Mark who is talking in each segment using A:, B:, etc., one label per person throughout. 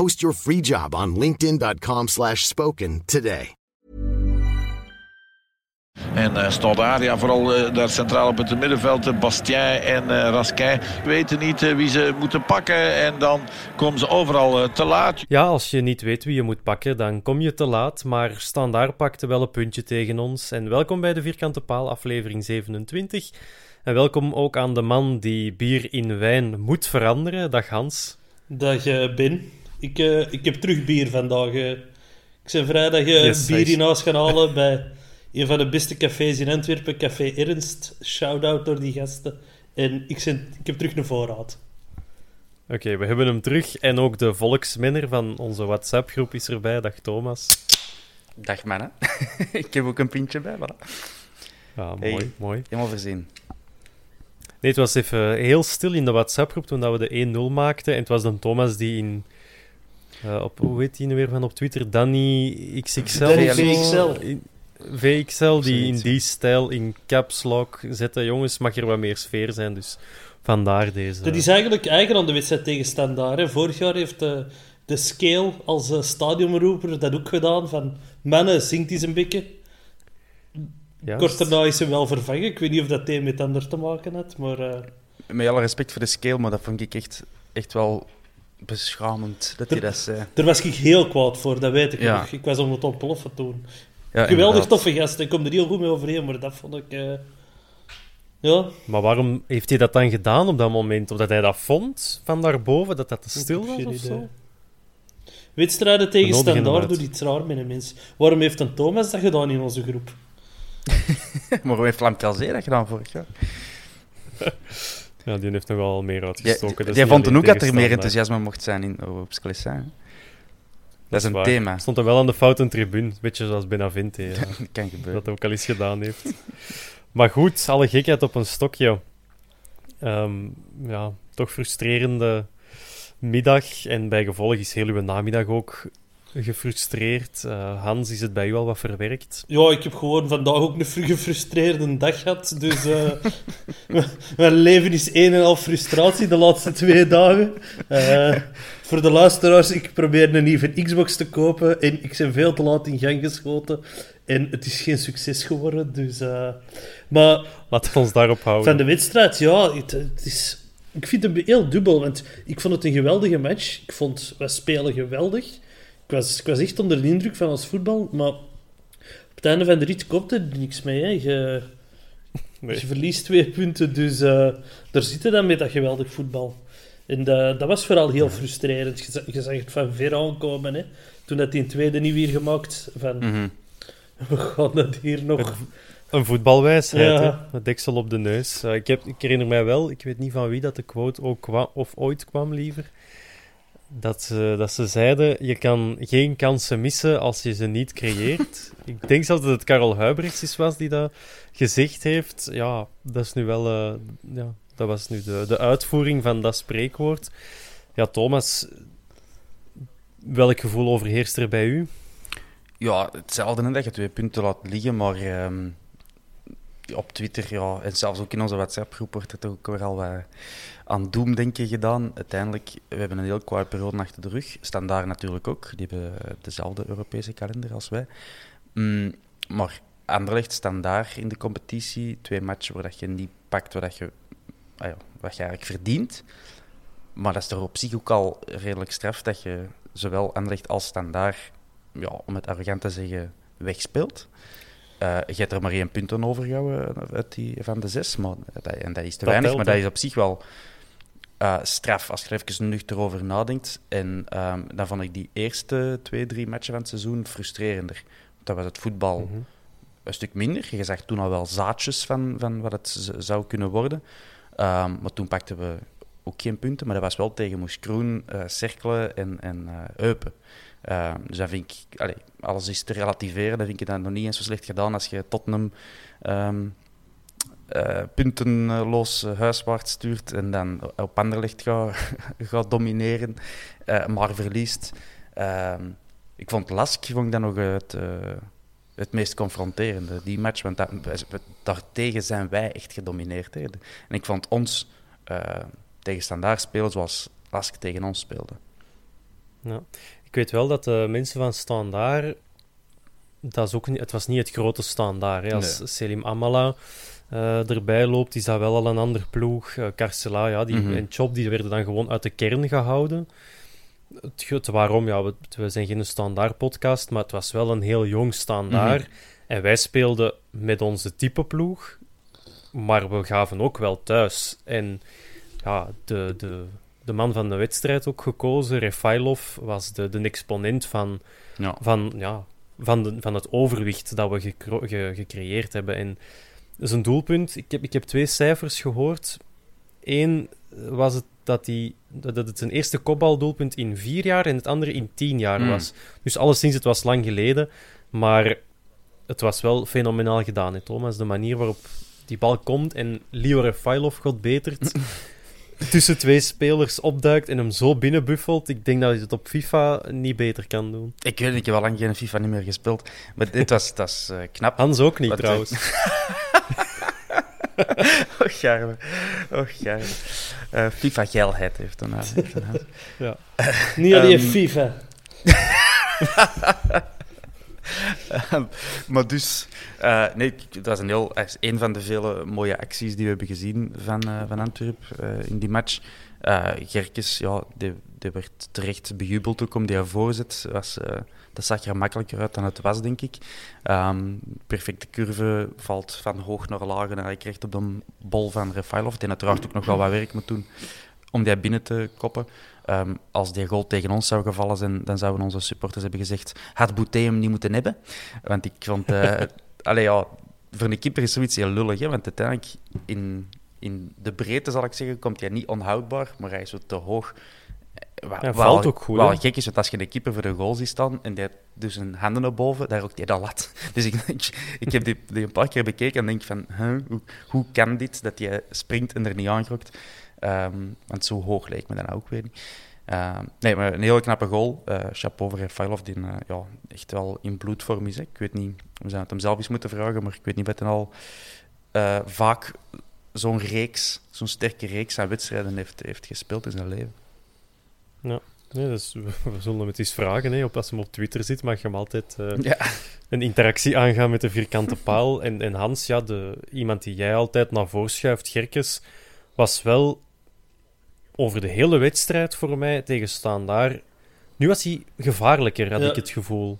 A: Post your free job on linkedin.com slash spoken today.
B: En uh, Standaard, ja, vooral uh, daar centraal op het middenveld, uh, Bastien en uh, Rasquin weten niet wie ze moeten pakken en dan komen ze overal te laat.
C: Ja, als je niet weet wie je moet pakken, dan kom je te laat, maar Standaard pakte wel een puntje tegen ons. En welkom bij de Vierkante Paal, aflevering 27. En welkom ook aan de man die bier in wijn moet veranderen. Dag Hans.
D: Dag Ben. Ik, ik heb terug bier vandaag. ik ben vrijdag yes, bier in huis gaan halen bij een van de beste cafés in Antwerpen, Café Ernst. Shout-out door die gasten. En ik, ik heb terug een voorraad.
C: Oké, we hebben hem terug. En ook de volksminner van onze WhatsApp-groep is erbij. Dag Thomas.
E: Dag mannen. ik heb ook een pintje bij, voilà.
C: Ja, mooi, mooi.
E: Helemaal voorzien.
C: Nee, het was even heel stil in de WhatsApp-groep toen dat we de 1-0 maakten. En het was dan Thomas die in... Uh, op, hoe heet die nu weer van op Twitter? Danny XXL?
D: Danny XXL.
C: VXL die in die stijl in caps lock zetten. Jongens, mag er wat meer sfeer zijn, dus vandaar deze.
D: Dat is eigenlijk eigen aan de wedstrijd tegen Standaard. Vorig jaar heeft de, de Scale als uh, stadionroeper dat ook gedaan. Van, mannen, zingt eens een beetje. Kort daarna is hij wel vervangen. Ik weet niet of dat een met ander te maken had, maar... Uh...
E: Met alle respect voor de Scale, maar dat vond ik echt, echt wel beschamend dat hij dat zei.
D: Daar was ik heel kwaad voor, dat weet ik nog. Ik was om het ontploffen toen. Ja, Geweldig toffe gast, ik kom er heel goed mee overeen, maar dat vond ik... Uh... Ja.
C: Maar waarom heeft hij dat dan gedaan op dat moment? Of dat hij dat vond van daarboven, dat dat te stil was of zo?
D: Wedstrijden tegen Standaard doet iets raar met een mens. Waarom heeft een Thomas dat gedaan in onze groep?
E: maar waarom heeft Lam Calzee dat gedaan vorig jaar?
C: ja, die heeft nogal meer uitgestoken.
E: Jij vond dan ook dat er meer enthousiasme mocht zijn in, op Sclessin. Dat, is een thema.
C: Stond er wel aan de foute tribune. Beetje zoals Benavente. Ja.
E: kan gebeuren.
C: Dat ook al eens gedaan heeft. maar goed, alle gekheid op een stokje. Ehm, ja, toch frustrerende middag. En bij gevolg is heel uw namiddag ook gefrustreerd. Uh, Hans, is het bij u al wat verwerkt?
D: Ja, ik heb gewoon vandaag ook een gefrustreerde dag gehad. Dus uh, mijn leven is een en half frustratie de laatste twee dagen. Uh, voor de luisteraars, ik probeer een nieuwe Xbox te kopen en ik ben veel te laat in gang geschoten. En het is geen succes geworden, dus... maar...
C: Laten we ons daarop houden.
D: Van de wedstrijd, ja, het, het is... Ik vind het heel dubbel, want ik vond het een geweldige match. Ik vond, wij spelen geweldig ik was, ik was echt onder de indruk van ons voetbal, maar op het einde van de rit komt er niks mee. Hè. Je, je verliest twee punten, dus uh, daar zitten dan met dat geweldig voetbal. En dat, dat was vooral heel frustrerend. Je, je zag het van ver aankomen. Hè. Toen dat die tweede niet weer gemaakt van...
E: Mhm.
D: We gaan dat hier nog...
C: Een voetbalwijsheid, ja. hè? deksel op de neus. Uh, ik, heb, ik herinner mij wel, ik weet niet van wie dat de quote ook kwam, of ooit kwam liever dat ze, dat ze zeiden: je kan geen kansen missen als je ze niet creëert. ik denk zelfs dat het Karel Huibrechts was die dat gezegd heeft. Ja, dat is nu wel. Uh, ja, dat was nu de, de uitvoering van dat spreekwoord. Ja, Thomas, welk gevoel overheerst er bij u?
E: Ja, hetzelfde, dat je twee punten laat liggen, maar. Ehm, op Twitter ja, en zelfs ook in onze WhatsApp-groep wordt toch ook weer al wat aan doemdenken gedaan. Uiteindelijk, we hebben een heel kwade periode achter de rug. Standaard natuurlijk ook. Die hebben dezelfde Europese kalender als wij. Mm, maar Anderlecht standaard in de competitie. Twee matchen waar dat je niet pakt wat, je, ah ja, wat je eigenlijk verdient. Maar dat is toch op zich ook al redelijk straf dat je zowel Anderlecht als standaard, ja, om het arrogant te zeggen, wegspeelt. Uh, je hebt er maar één punt aan overgehouden uit die, van de zes. Maar dat, en dat is te weinig, maar dat is op zich wel uh, straf als je er even nuchter over nadenkt. En um, dan vond ik die eerste twee, drie matchen van het seizoen frustrerender. Dat was het voetbal mhm. een stuk minder. Je zag toen al wel zaadjes van, van wat het zou kunnen worden. Um, maar toen pakten we ook geen punten, maar dat was wel tegen Moes Kroen, uh, Cerkelen en, en uh, Eupen. Uh, dus dat vind ik, allez, alles is te relativeren, dat vind ik dan nog niet eens zo slecht gedaan als je Tottenham um, puntenloos huiswaarts stuurt en dan op Anderlecht gaat, gaat domineren, maar verliest. Ehm, ik vond Lask vond ik dan nog het, het meest confronterende, die match, want dat, daartegen zijn wij echt gedomineerd. Hè. En ik vond ons tegen standaard spelen zoals Lask tegen ons speelde.
C: Ja. Ik weet wel dat de mensen van standaard, dat is ook niet, het was niet het grote standaard. Hè. Als Selim Amala uh, erbij loopt, is dat wel al een ander ploeg. Uh, Carcela ja, die, mm en Chop die werden dan gewoon uit de kern gehouden. Het, het waarom, ja, we, we, zijn geen standaard podcast, maar het was wel een heel jong standaard. Mhm. En wij speelden met onze type ploeg, maar we gaven ook wel thuis. En ja, de, de, de man van de wedstrijd ook gekozen. Refailov was de, de exponent van, ja. Van, ja, van, de, van het overwicht dat we gecreëerd hebben. En zijn doelpunt, ik heb, ik heb twee cijfers gehoord. Eén was het dat, hij, dat het zijn eerste kopbaldoelpunt in vier jaar en het andere in tien jaar hmm. was. Dus alleszins, het was lang geleden, maar het was wel fenomenaal gedaan, hè, Thomas. De manier waarop die bal komt en Leo Refailov god betert. tussen twee spelers opduikt en hem zo binnenbuffelt. Ik denk dat hij het op FIFA niet beter kan doen.
E: Ik weet, ik heb al lang geen FIFA niet meer gespeeld. Maar dit was, dat is uh, knap.
C: Hans ook niet, trouwens.
E: oh, Garme. Oh, Garme. Uh, FIFA-geilheid heeft een
D: ja. Niet alleen um, FIFA.
E: Ehm, maar dus, uh, nee, dat was een, heel, een van de vele mooie acties die we hebben gezien van, uh, van Antwerp uh, in die match. Gerkes, ja, die, werd terecht bejubeld ook om die voorzet. Was, dat zag er makkelijker uit dan het was, denk ik. Um, perfecte curve, valt van hoog naar laag en hij krijgt op de bol van Refailov, die uiteraard ook nog wel wat werk moet doen om die binnen te koppen. Um, als die goal tegen ons zou gevallen zijn, dan zouden onze supporters hebben gezegd: had Bouté hem niet moeten hebben? Want ik vond. Uh, allee, ja, voor een keeper is zoiets heel lullig, hè? want uiteindelijk in, in de breedte, zal ik zeggen, komt hij niet onhoudbaar, maar hij is zo te hoog.
C: Hij valt ook goed.
E: Wat gek is, want als je de keeper voor de goal ziet staan en die dus zijn handen naar boven, daar ook hij dat lat. Dus ik, ik, ik heb die, die, een paar keer bekeken en denk van, huh, hoe, hoe kan dit, dat hij springt en er niet aangrokt? Um, want zo hoog leek me dan ook weer niet. Uh, nee, maar een hele knappe goal. Uh, chapeau voor Refailov, die uh, ja, echt wel in bloedvorm is. Hè. Ik weet niet, we zouden het hem zelf eens moeten vragen, maar ik weet niet wat hij al eh, vaak zo'n reeks, zo'n sterke reeks aan wedstrijden heeft, heeft gespeeld in zijn leven.
C: Ja. Nee, dus we zullen hem het eens vragen. Hè. Op, als hij op Twitter zit, mag je hem altijd ja. een interactie aangaan met de vierkante paal. En, en Hans, ja, de, iemand die jij altijd naar voren schuift, Gerkes, was wel over de hele wedstrijd voor mij tegen daar. Nu was hij gevaarlijker, had ik het gevoel.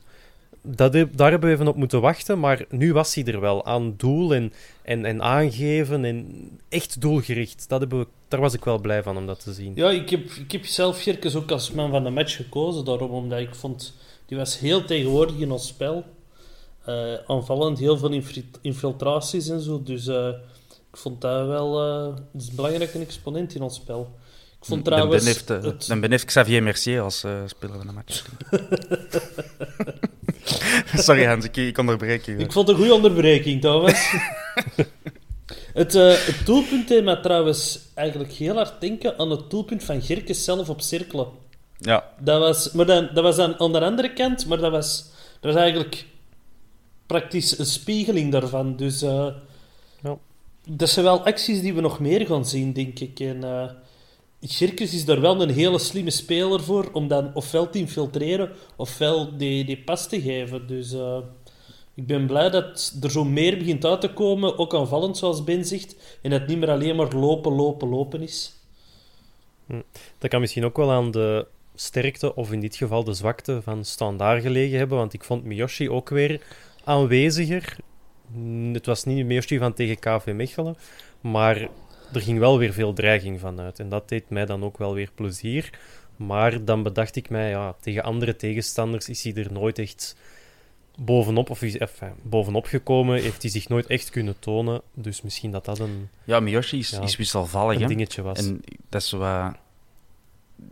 C: Dat, daar hebben we even op moeten wachten, maar nu was hij er wel aan doel en, en, en aangeven en echt doelgericht. Dat hebben we, daar was ik wel blij van om dat te zien.
D: Ja, ik heb, ik heb zelf Gerkes ook als man van de match gekozen, daarom omdat ik vond, die was heel tegenwoordig in ons spel. Uh, aanvallend, heel veel infiltraties en zo, dus uh, ik vond dat wel uh, een belangrijke exponent in ons spel. Ik vond trouwens... Dan
E: beneft, het... dan beneft Xavier Mercier als uh, speler van de match. Sorry Hans, ik, ik onderbreek je.
D: Ik vond het een goede onderbreking, Thomas. het, uh, het doelpunt trouwens eigenlijk heel hard denken aan het doelpunt van Gerkes zelf op cirkelen.
E: Ja.
D: Dat was, maar dan, dat was aan, aan de andere kant, maar dat was, dat was eigenlijk praktisch een spiegeling daarvan. Dus... Uh, dat zijn wel acties die we nog meer gaan zien, denk ik. En uh, Girkes is daar wel een hele slimme speler voor om dan ofwel te infiltreren ofwel die, die pas te geven. Dus uh, ik ben blij dat er zo meer begint uit te komen, ook aanvallend zoals Ben zegt, en dat het niet meer alleen maar lopen, lopen, lopen is.
C: Hm. Dat kan misschien ook wel aan de sterkte, of in dit geval de zwakte van Standaard gelegen hebben, want ik vond Miyoshi ook weer aanweziger. Het was niet Miyoshi van tegen KV Mechelen, maar er ging wel weer veel dreiging vanuit. En dat deed mij dan ook wel weer plezier. Maar dan bedacht ik mij, ja, tegen andere tegenstanders is hij er nooit echt bovenop, of enfin, bovenop gekomen, heeft hij zich nooit echt kunnen tonen. Dus misschien dat dat een...
E: Ja, Miyoshi is, is wisselvallig.
C: Een dingetje was.
E: En dat is wat...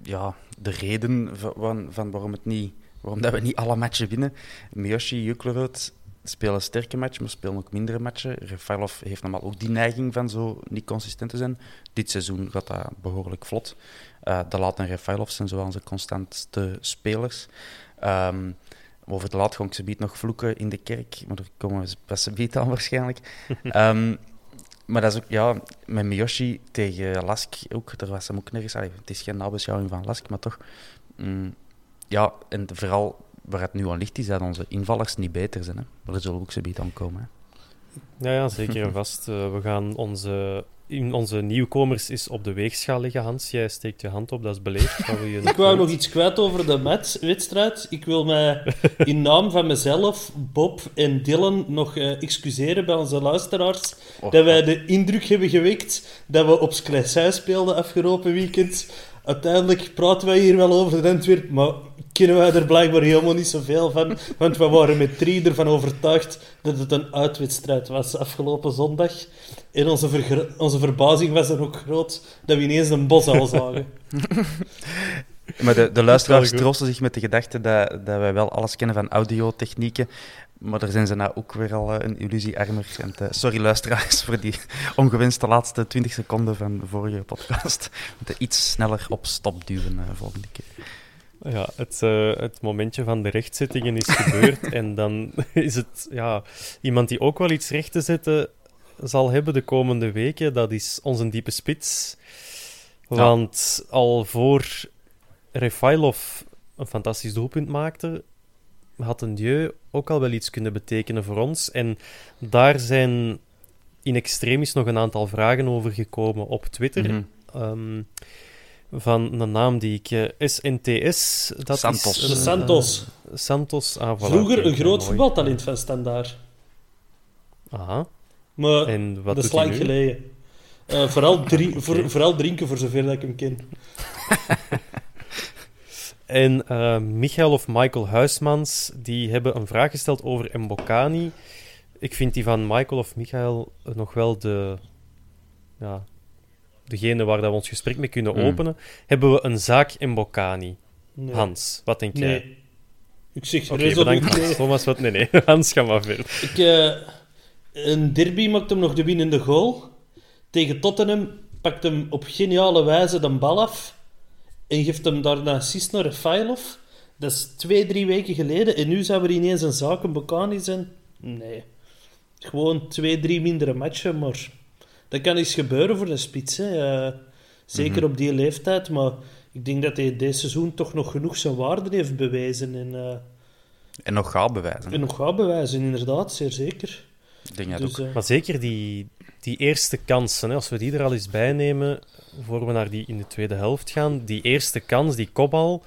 E: Ja, de reden van, van waarom, het niet, waarom dat we niet alle matchen winnen. Miyoshi, Juklerud spelen sterke matchen, maar spelen ook mindere matchen. Refailov heeft normaal ook die neiging van zo niet consistent te zijn. Dit seizoen gaat dat behoorlijk vlot. Uh, de Laat en Refailov zijn zo onze constantste spelers. Um, over de laat ga ik nog vloeken in de kerk, maar daar komen we best een aan waarschijnlijk. um, maar dat is ook, ja, met Miyoshi tegen Lask ook, daar was hem ook nergens. Allee, het is geen nabeschouwing van Lask, maar toch. Mm, ja, en vooral waar het nu aan ligt, is dat onze invallers niet beter zijn. Hè? Maar daar zullen we ook zo aan komen.
C: Hè? Ja, ja, zeker en vast. Uh, we gaan onze in onze nieuwkomers is op de weegschaal liggen. Hans, jij steekt je hand op, dat is beleefd.
D: Je ik wou nog iets kwijt over de matchwedstrijd. Ik wil mij in naam van mezelf, Bob en Dylan nog uh, excuseren bij onze luisteraars. dat wij de indruk hebben gewekt dat we op Skleisij speelden afgelopen weekend. Uiteindelijk praten wij hier wel over de Antwerp, maar kennen wij er blijkbaar helemaal niet zoveel van. Want we waren met drie ervan overtuigd dat het een uitwedstrijd was afgelopen zondag. En onze, onze verbazing was dan ook groot dat we ineens een bos al zagen.
E: maar de, de luisteraars troosten zich met de gedachte dat, dat wij wel alles kennen van audiotechnieken. Maar daar zijn ze nou ook weer al een illusie armer. sorry luisteraars voor die ongewenste laatste 20 seconden van de vorige podcast. We moeten iets sneller op stop duwen uh, volgende keer.
C: Ja, het, uh, het momentje van de rechtzittingen is gebeurd. en dan is het ja, iemand die ook wel iets recht te zetten zal hebben de komende weken. Dat is onze diepe spits. Want al voor Refailov een fantastisch doelpunt maakte, had een Dieu ook al wel iets kunnen betekenen voor ons. En daar zijn in extremis nog een aantal vragen over gekomen op Twitter. Mm van een naam die ik... SNTS,
E: eh, dat Santos.
D: Is, uh, Santos.
C: Santos, ah,
D: Vroeger een groot voetbaltalent van Standaard.
C: Aha.
D: Maar en wat dat is lang geleden. Uh, vooral, drie, voor, vooral drinken, voor zover dat ik hem ken.
C: en uh, Michael of Michael Huismans, die hebben een vraag gesteld over Mbokani. Ik vind die van Michael of Michael nog wel de... Ja, degene waar dat we ons gesprek mee kunnen hmm. openen, hebben we een zaak in Bocani. Hans, wat denk
D: nee.
C: jij?
D: Ik zeg
C: okay, bedankt, nee. Thomas, wat? Nee, nee. Hans, ga maar verder.
D: Ik, uh, een derby maakt hem nog de winnende goal. Tegen Tottenham pakt hem op geniale wijze de bal af en geeft hem daarna assist naar Refailov. Dat is twee, drie weken geleden en nu zou er ineens een zaak in Bocani zijn. Nee. Gewoon twee, drie mindere matchen, maar dat kan eens gebeuren voor de spits. Hè. Uh, zeker mhm. op die leeftijd. Maar ik denk dat hij deze seizoen toch nog genoeg zijn waarde heeft bewezen. En, uh,
E: en nog gaat bewijzen.
D: En nog gaat bewijzen, inderdaad. Zeer zeker.
E: Ik denk dat dus, ook.
C: Uh, maar zeker die, die eerste kansen, hè, als we die er al eens bij nemen, voor we naar die in de tweede helft gaan, die eerste kans, die kopbal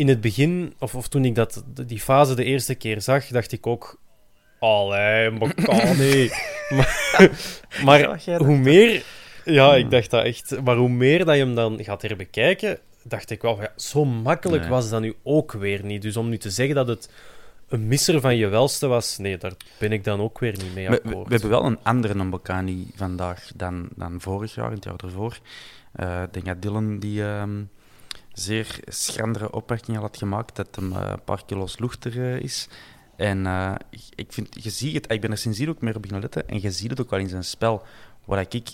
C: in het begin, of, of toen ik dat, die fase de eerste keer zag, dacht ik ook: Allee, Mbokani. maar maar hoe meer... Ja, ik dacht dat echt. Maar hoe meer dat je hem dan gaat herbekijken, dacht ik wel, ja, zo makkelijk was dat nu ook weer niet. Dus om nu te zeggen dat het een misser van je welste was, nee, daar ben ik dan ook weer niet mee akkoord.
E: We, we hebben wel een andere Mbokani vandaag dan, dan vorig jaar, het jaar ervoor. Uh, ik denk dat Dylan die ehm, zeer schrandere opmerkingen had gemaakt, dat hem uh, een paar kilo's luchter uh, is. En uh, ik vind, je ziet het, ik ben er sindsdien ook meer op beginnen letten. En je ziet het ook wel in zijn spel. Waar ik,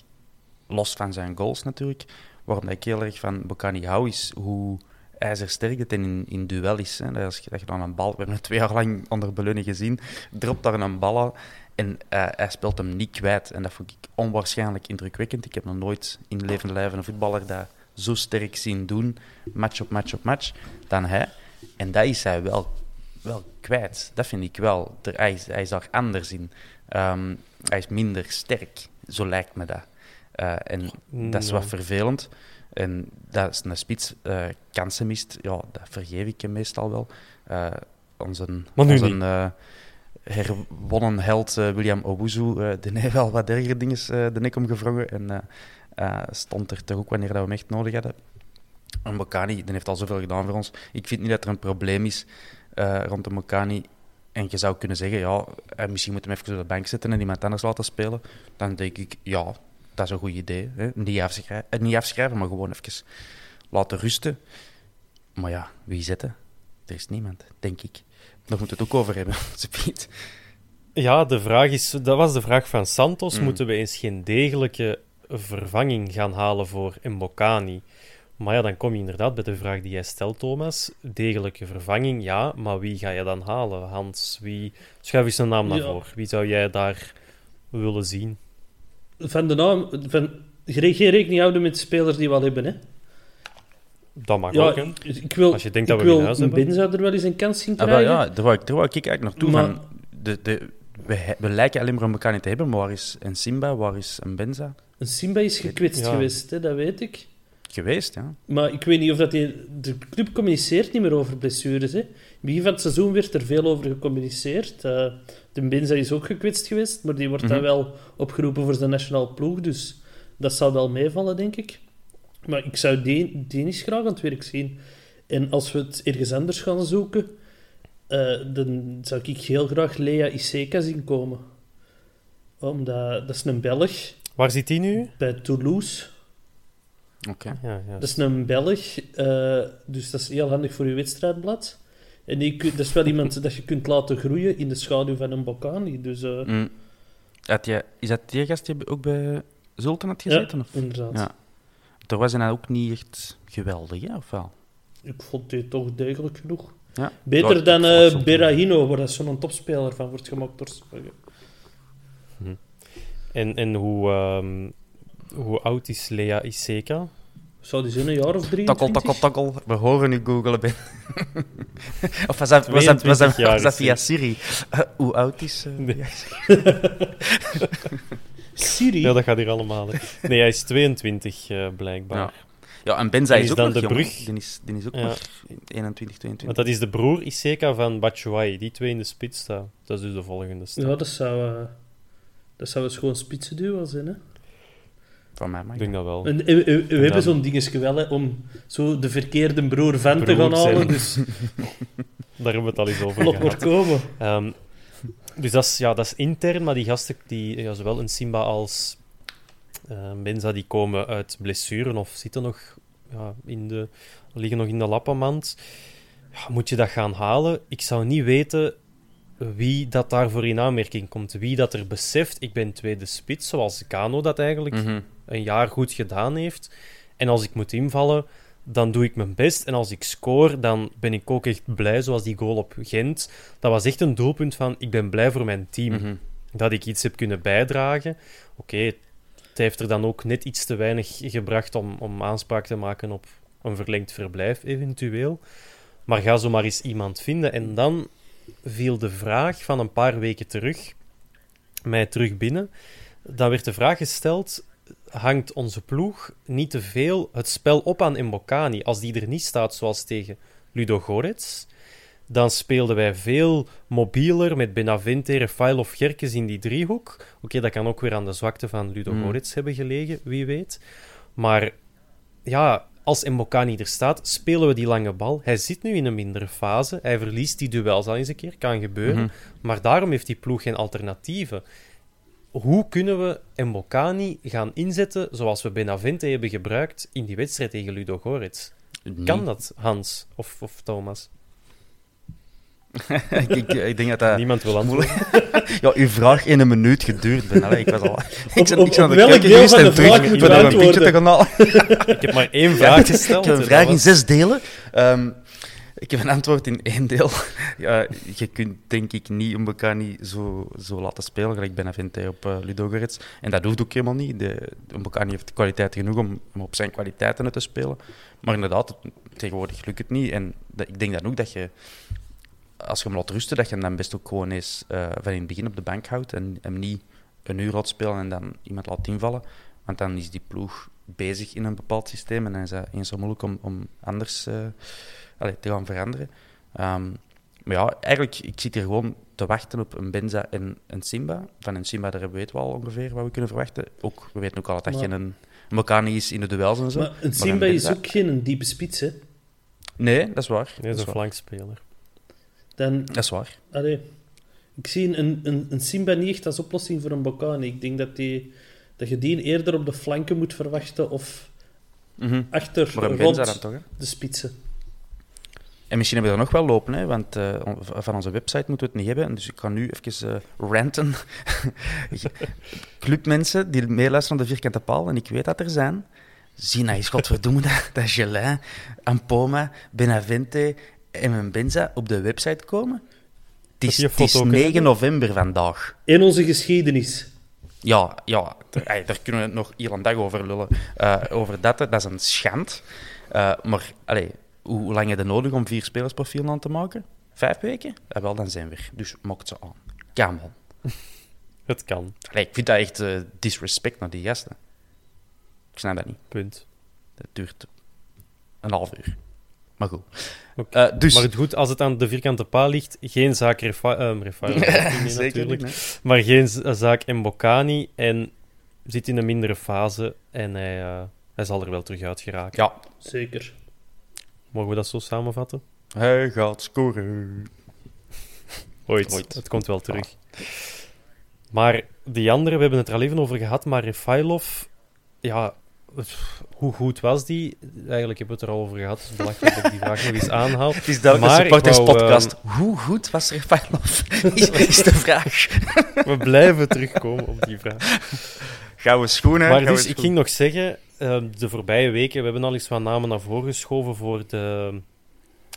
E: los van zijn goals natuurlijk, waarom ik heel erg van Bocani hou, is hoe ijzersterk dat in, in duel is. Hè. Dat, je, dat je dan een bal... We hebben het twee jaar lang onder Beleunen gezien. Dropt daar een bal aan en uh, hij speelt hem niet kwijt. En dat vond ik onwaarschijnlijk indrukwekkend. Ik heb nog nooit in levende lijven een voetballer dat zo sterk zien doen, match op match op match, dan hij. En dat is hij wel, wel kwijt. Dat vind ik wel. Hij hij is daar anders in. Um, hij is minder sterk, zo lijkt me dat. Uh, en dat is wat vervelend. En dat is een spits uh, kansen mist. Ja, dat vergeef ik hem meestal wel. Uh, onze onze herwonnen held William Owuzu, die heeft wel wat ergere dingen de nek omgevrongen. En stond er toch ook wanneer dat we hem echt nodig hadden. En Mokani, die heeft al zoveel gedaan voor ons. Ik vind niet dat er een probleem is rond de Mokani en je zou kunnen zeggen, ja, misschien moeten we hem even op de bank zetten en iemand anders laten spelen. Dan denk ik, ja, dat is een goed idee. Hè? Niet, afschrijven, eh, niet afschrijven, maar gewoon even laten rusten. Maar ja, wie zetten? Er is niemand, denk ik. Daar moeten we het ook over hebben, Piet.
C: Ja, de vraag is, dat was de vraag van Santos. Mm. Moeten we eens geen degelijke vervanging gaan halen voor Mbokani? Maar ja, dan kom je inderdaad bij de vraag die jij stelt, Thomas. Degelijke vervanging, ja, maar wie ga je dan halen? Hans, wie... Schuif eens een naam naar voren. Wie zou jij daar willen zien?
D: Van de naam... Van... Je geen rekening houden met de spelers die we al hebben, hè?
C: Dat mag ja, ook, hè?
D: Ik wil, Als je denkt dat we wil huis hebben. zou er wel eens een kans zien krijgen.
E: Ah, ja, daar wou, ik, daar wou ik eigenlijk naartoe. Maar... Van de, de, we, we lijken alleen maar om elkaar niet te hebben, maar waar is een Simba, waar is een Benza?
D: Een Simba is gekwetst geweest, hè? dat weet ik
E: geweest, ja.
D: Maar ik weet niet of dat die, de club communiceert niet meer over blessures. Hè. In het begin van het seizoen werd er veel over gecommuniceerd. Uh, de Benza is ook gekwetst geweest, maar die wordt mm dan wel opgeroepen voor de nationale ploeg. Dus dat zal wel meevallen, denk ik. Maar ik zou die, die graag aan het werk zien. En als we het ergens anders gaan zoeken, uh, dan zou ik heel graag Lea Iseka zien komen. Omdat, dat is een Belg.
C: Waar zit hij nu?
D: Bij Toulouse.
E: Oké.
D: Ja, ja. Dat is een Belg, uh, dus dat is heel handig voor je wedstrijdblad. En die, dat is wel iemand dat je kunt laten groeien in de schaduw van een Bocani. Dus, uh...
E: mm. je, is dat die gast die ook bij Zulten had gezeten?
D: Ja, of? inderdaad. Ja.
E: Toen was hij ook niet echt geweldig, hè, of wel?
D: Ik vond hij toch degelijk genoeg. Ja. Beter dan uh, Berahino, waar dat zo'n topspeler van wordt gemaakt door.
C: Hm. En, en hoe, um, hoe oud is Lea Iseka?
D: Zou die zijn een jaar of drie?
E: Takkel, takkel, takkel. We horen nu googelen. of was dat, was dat, was dat, was dat via Siri? Uh, hoe oud is uh, nee.
D: Siri?
C: Ja, dat gaat hier allemaal. Nee, hij is 22 uh, blijkbaar.
E: Ja. Ja, en Benza is, is, ook dan nog de brug. Die is, die is ook ja. nog 21, 22.
C: Want dat is de broer Iseka van Batshuayi. Die twee in de spits staan. Dat is dus de volgende stap.
D: Ja, dat zou, uh, dat zou een gewoon spitsenduo zijn, hè?
E: Van mij
C: Ik denk dat wel.
D: En, we, hebben zo'n dingetje wel, hè, om zo de verkeerde broer van te gaan halen. Dus...
C: Daar hebben we het al eens over
D: Laat maar komen.
C: Um, dus dat is, ja, dat is intern, maar die gasten, die, ja, zowel een Simba als uh, Benza, die komen uit blessuren of zitten nog ja, in de, liggen nog in de lappenmand. Ja, moet je dat gaan halen? Ik zou niet weten wie dat daarvoor in aanmerking komt. Wie dat er beseft, ik ben tweede spits, zoals Kano dat eigenlijk mhm een jaar goed gedaan heeft. En als ik moet invallen, dan doe ik mijn best. En als ik score, dan ben ik ook echt blij, zoals die goal op Gent. Dat was echt een doelpunt van, ik ben blij voor mijn team. Mhm. Dat ik iets heb kunnen bijdragen. Oké, het heeft er dan ook net iets te weinig gebracht om, om aanspraak te maken op een verlengd verblijf, eventueel. Maar ga zo maar eens iemand vinden. En dan viel de vraag van een paar weken terug mij terug binnen. Dan werd de vraag gesteld: hangt onze ploeg niet te veel het spel op aan Mbokani. Als die er niet staat, zoals tegen Ludo Gorets, dan speelden wij veel mobieler met Benavente, Rafael of Gerkes in die driehoek. Oké, dat kan ook weer aan de zwakte van Ludo mm. Gorets hebben gelegen, wie weet. Maar ja, als Mbokani er staat, spelen we die lange bal. Hij zit nu in een mindere fase. Hij verliest die duels al eens een keer, kan gebeuren. Mhm. Maar daarom heeft die ploeg geen alternatieven hoe kunnen we Mbokani gaan inzetten zoals we Benavente hebben gebruikt in die wedstrijd tegen Ludo Goretz? Kan dat, Hans of, of Thomas?
E: Ik, ik, ik denk dat dat...
C: Niemand wil antwoorden.
E: ja, uw vraag in een minuut geduurd. Ben. Allee, ik was al... Ik ben,
D: op-
E: ik ben
D: op
E: aan de
D: welk deel van de vraag
E: Ik
D: moet
E: ben
D: je
E: een pintje te
D: antwoorden?
E: gaan halen.
C: Ik heb maar één vraag gesteld.
E: Ik heb een
C: en
E: vraag in
C: was-
E: zes delen. Ehm, ik heb een antwoord in één deel. Ja, je kunt denk ik niet een Mbokani zo, zo laten spelen, gelijk Benavente op uh, Ludogorets. En dat hoeft ook helemaal niet. De, Mbokani heeft kwaliteit genoeg om, om op zijn kwaliteiten te spelen. Maar inderdaad, tegenwoordig lukt het niet. En dat, ik denk dan ook dat je, als je hem laat rusten, dat je hem dan best ook gewoon eens eh, van in het begin op de bank houdt en hem niet een uur laat spelen en dan iemand laat invallen. Want dan is die ploeg bezig in een bepaald systeem en dan is dat eens zo moeilijk om, om anders eh, allee, te gaan veranderen. Ehm, maar ja, eigenlijk, ik zit hier gewoon te wachten op een Benza en een Simba. Van een Simba, daar weten we al ongeveer wat we kunnen verwachten. Ook, we weten ook al dat
D: Maar-
E: je een Mokani is in de duels en zo.
D: Maar een
E: Maar
D: Simba is ook geen diepe spits, hè.
E: Nee, dat is waar.
C: Nee,
E: dat, is
C: een flankspeler.
D: Dan,
E: dat is waar.
D: allee, ik zie een, een, een Simba niet echt als oplossing voor een Bocani. Ik denk dat, die, dat je die eerder op de flanken moet verwachten of
E: Mhm.
D: achter rond
E: dan toch,
D: de spitsen.
E: En misschien hebben we er nog wel lopen, hè, want eh, van onze website moeten we het niet hebben. Dus ik ga nu even eh, ranten. Clubmensen die meeluisteren naar de vierkante paal, en ik weet dat er zijn. Nou eens, godverdomme, dat, dat Gelin, Ampoma, Benavente een Benza op de website komen. Het is,
C: je
E: het is
C: foto
E: 9
C: kunnen?
E: november vandaag.
D: In onze geschiedenis.
E: Ja, ja daar, kunnen we nog heel een dag over lullen. Eh, over dat, dat is een schand. Eh, maar hoe, hoe lang heb je nodig om vier spelersprofielen aan te maken? Vijf weken? Ja, wel, dan zijn we er. Dus mokt ze aan. Come on.
C: Het kan.
E: Allee, ik vind dat echt eh, disrespect naar die gasten. Ik snap dat niet.
C: Punt.
E: Dat duurt een half uur. Maar goed.
C: Oké.
E: Eh, dus...
C: Maar het goed, als het aan de vierkante paal ligt, geen zaak Refa
E: Zeker
C: natuurlijk.
E: niet, nee.
C: Maar geen zaak Mbokani en zit in een mindere fase en hij, eh, hij zal er wel terug uit geraken.
E: Ja,
D: Zeker.
C: Mogen we dat zo samenvatten?
E: hij gaat scoren.
C: Ooit.
E: Ooit.
C: Het komt wel terug. Maar die andere, we hebben het er al even over gehad, maar Refailov, ja, hoe goed was die? Eigenlijk hebben we het er al over gehad, dus belachelijk dat ik die vraag nog eens aanhaal.
E: Het is duidelijk
C: Maar wou,
E: supporterspodcast. Hoe goed was Refailov? is, is de vraag.
C: We blijven terugkomen op die vraag.
E: Gouden schoenen.
C: Maar
E: gouden
C: dus, ik
E: schoenen.
C: ging nog zeggen, eh, de voorbije weken, we hebben al eens wat namen naar voren geschoven voor de,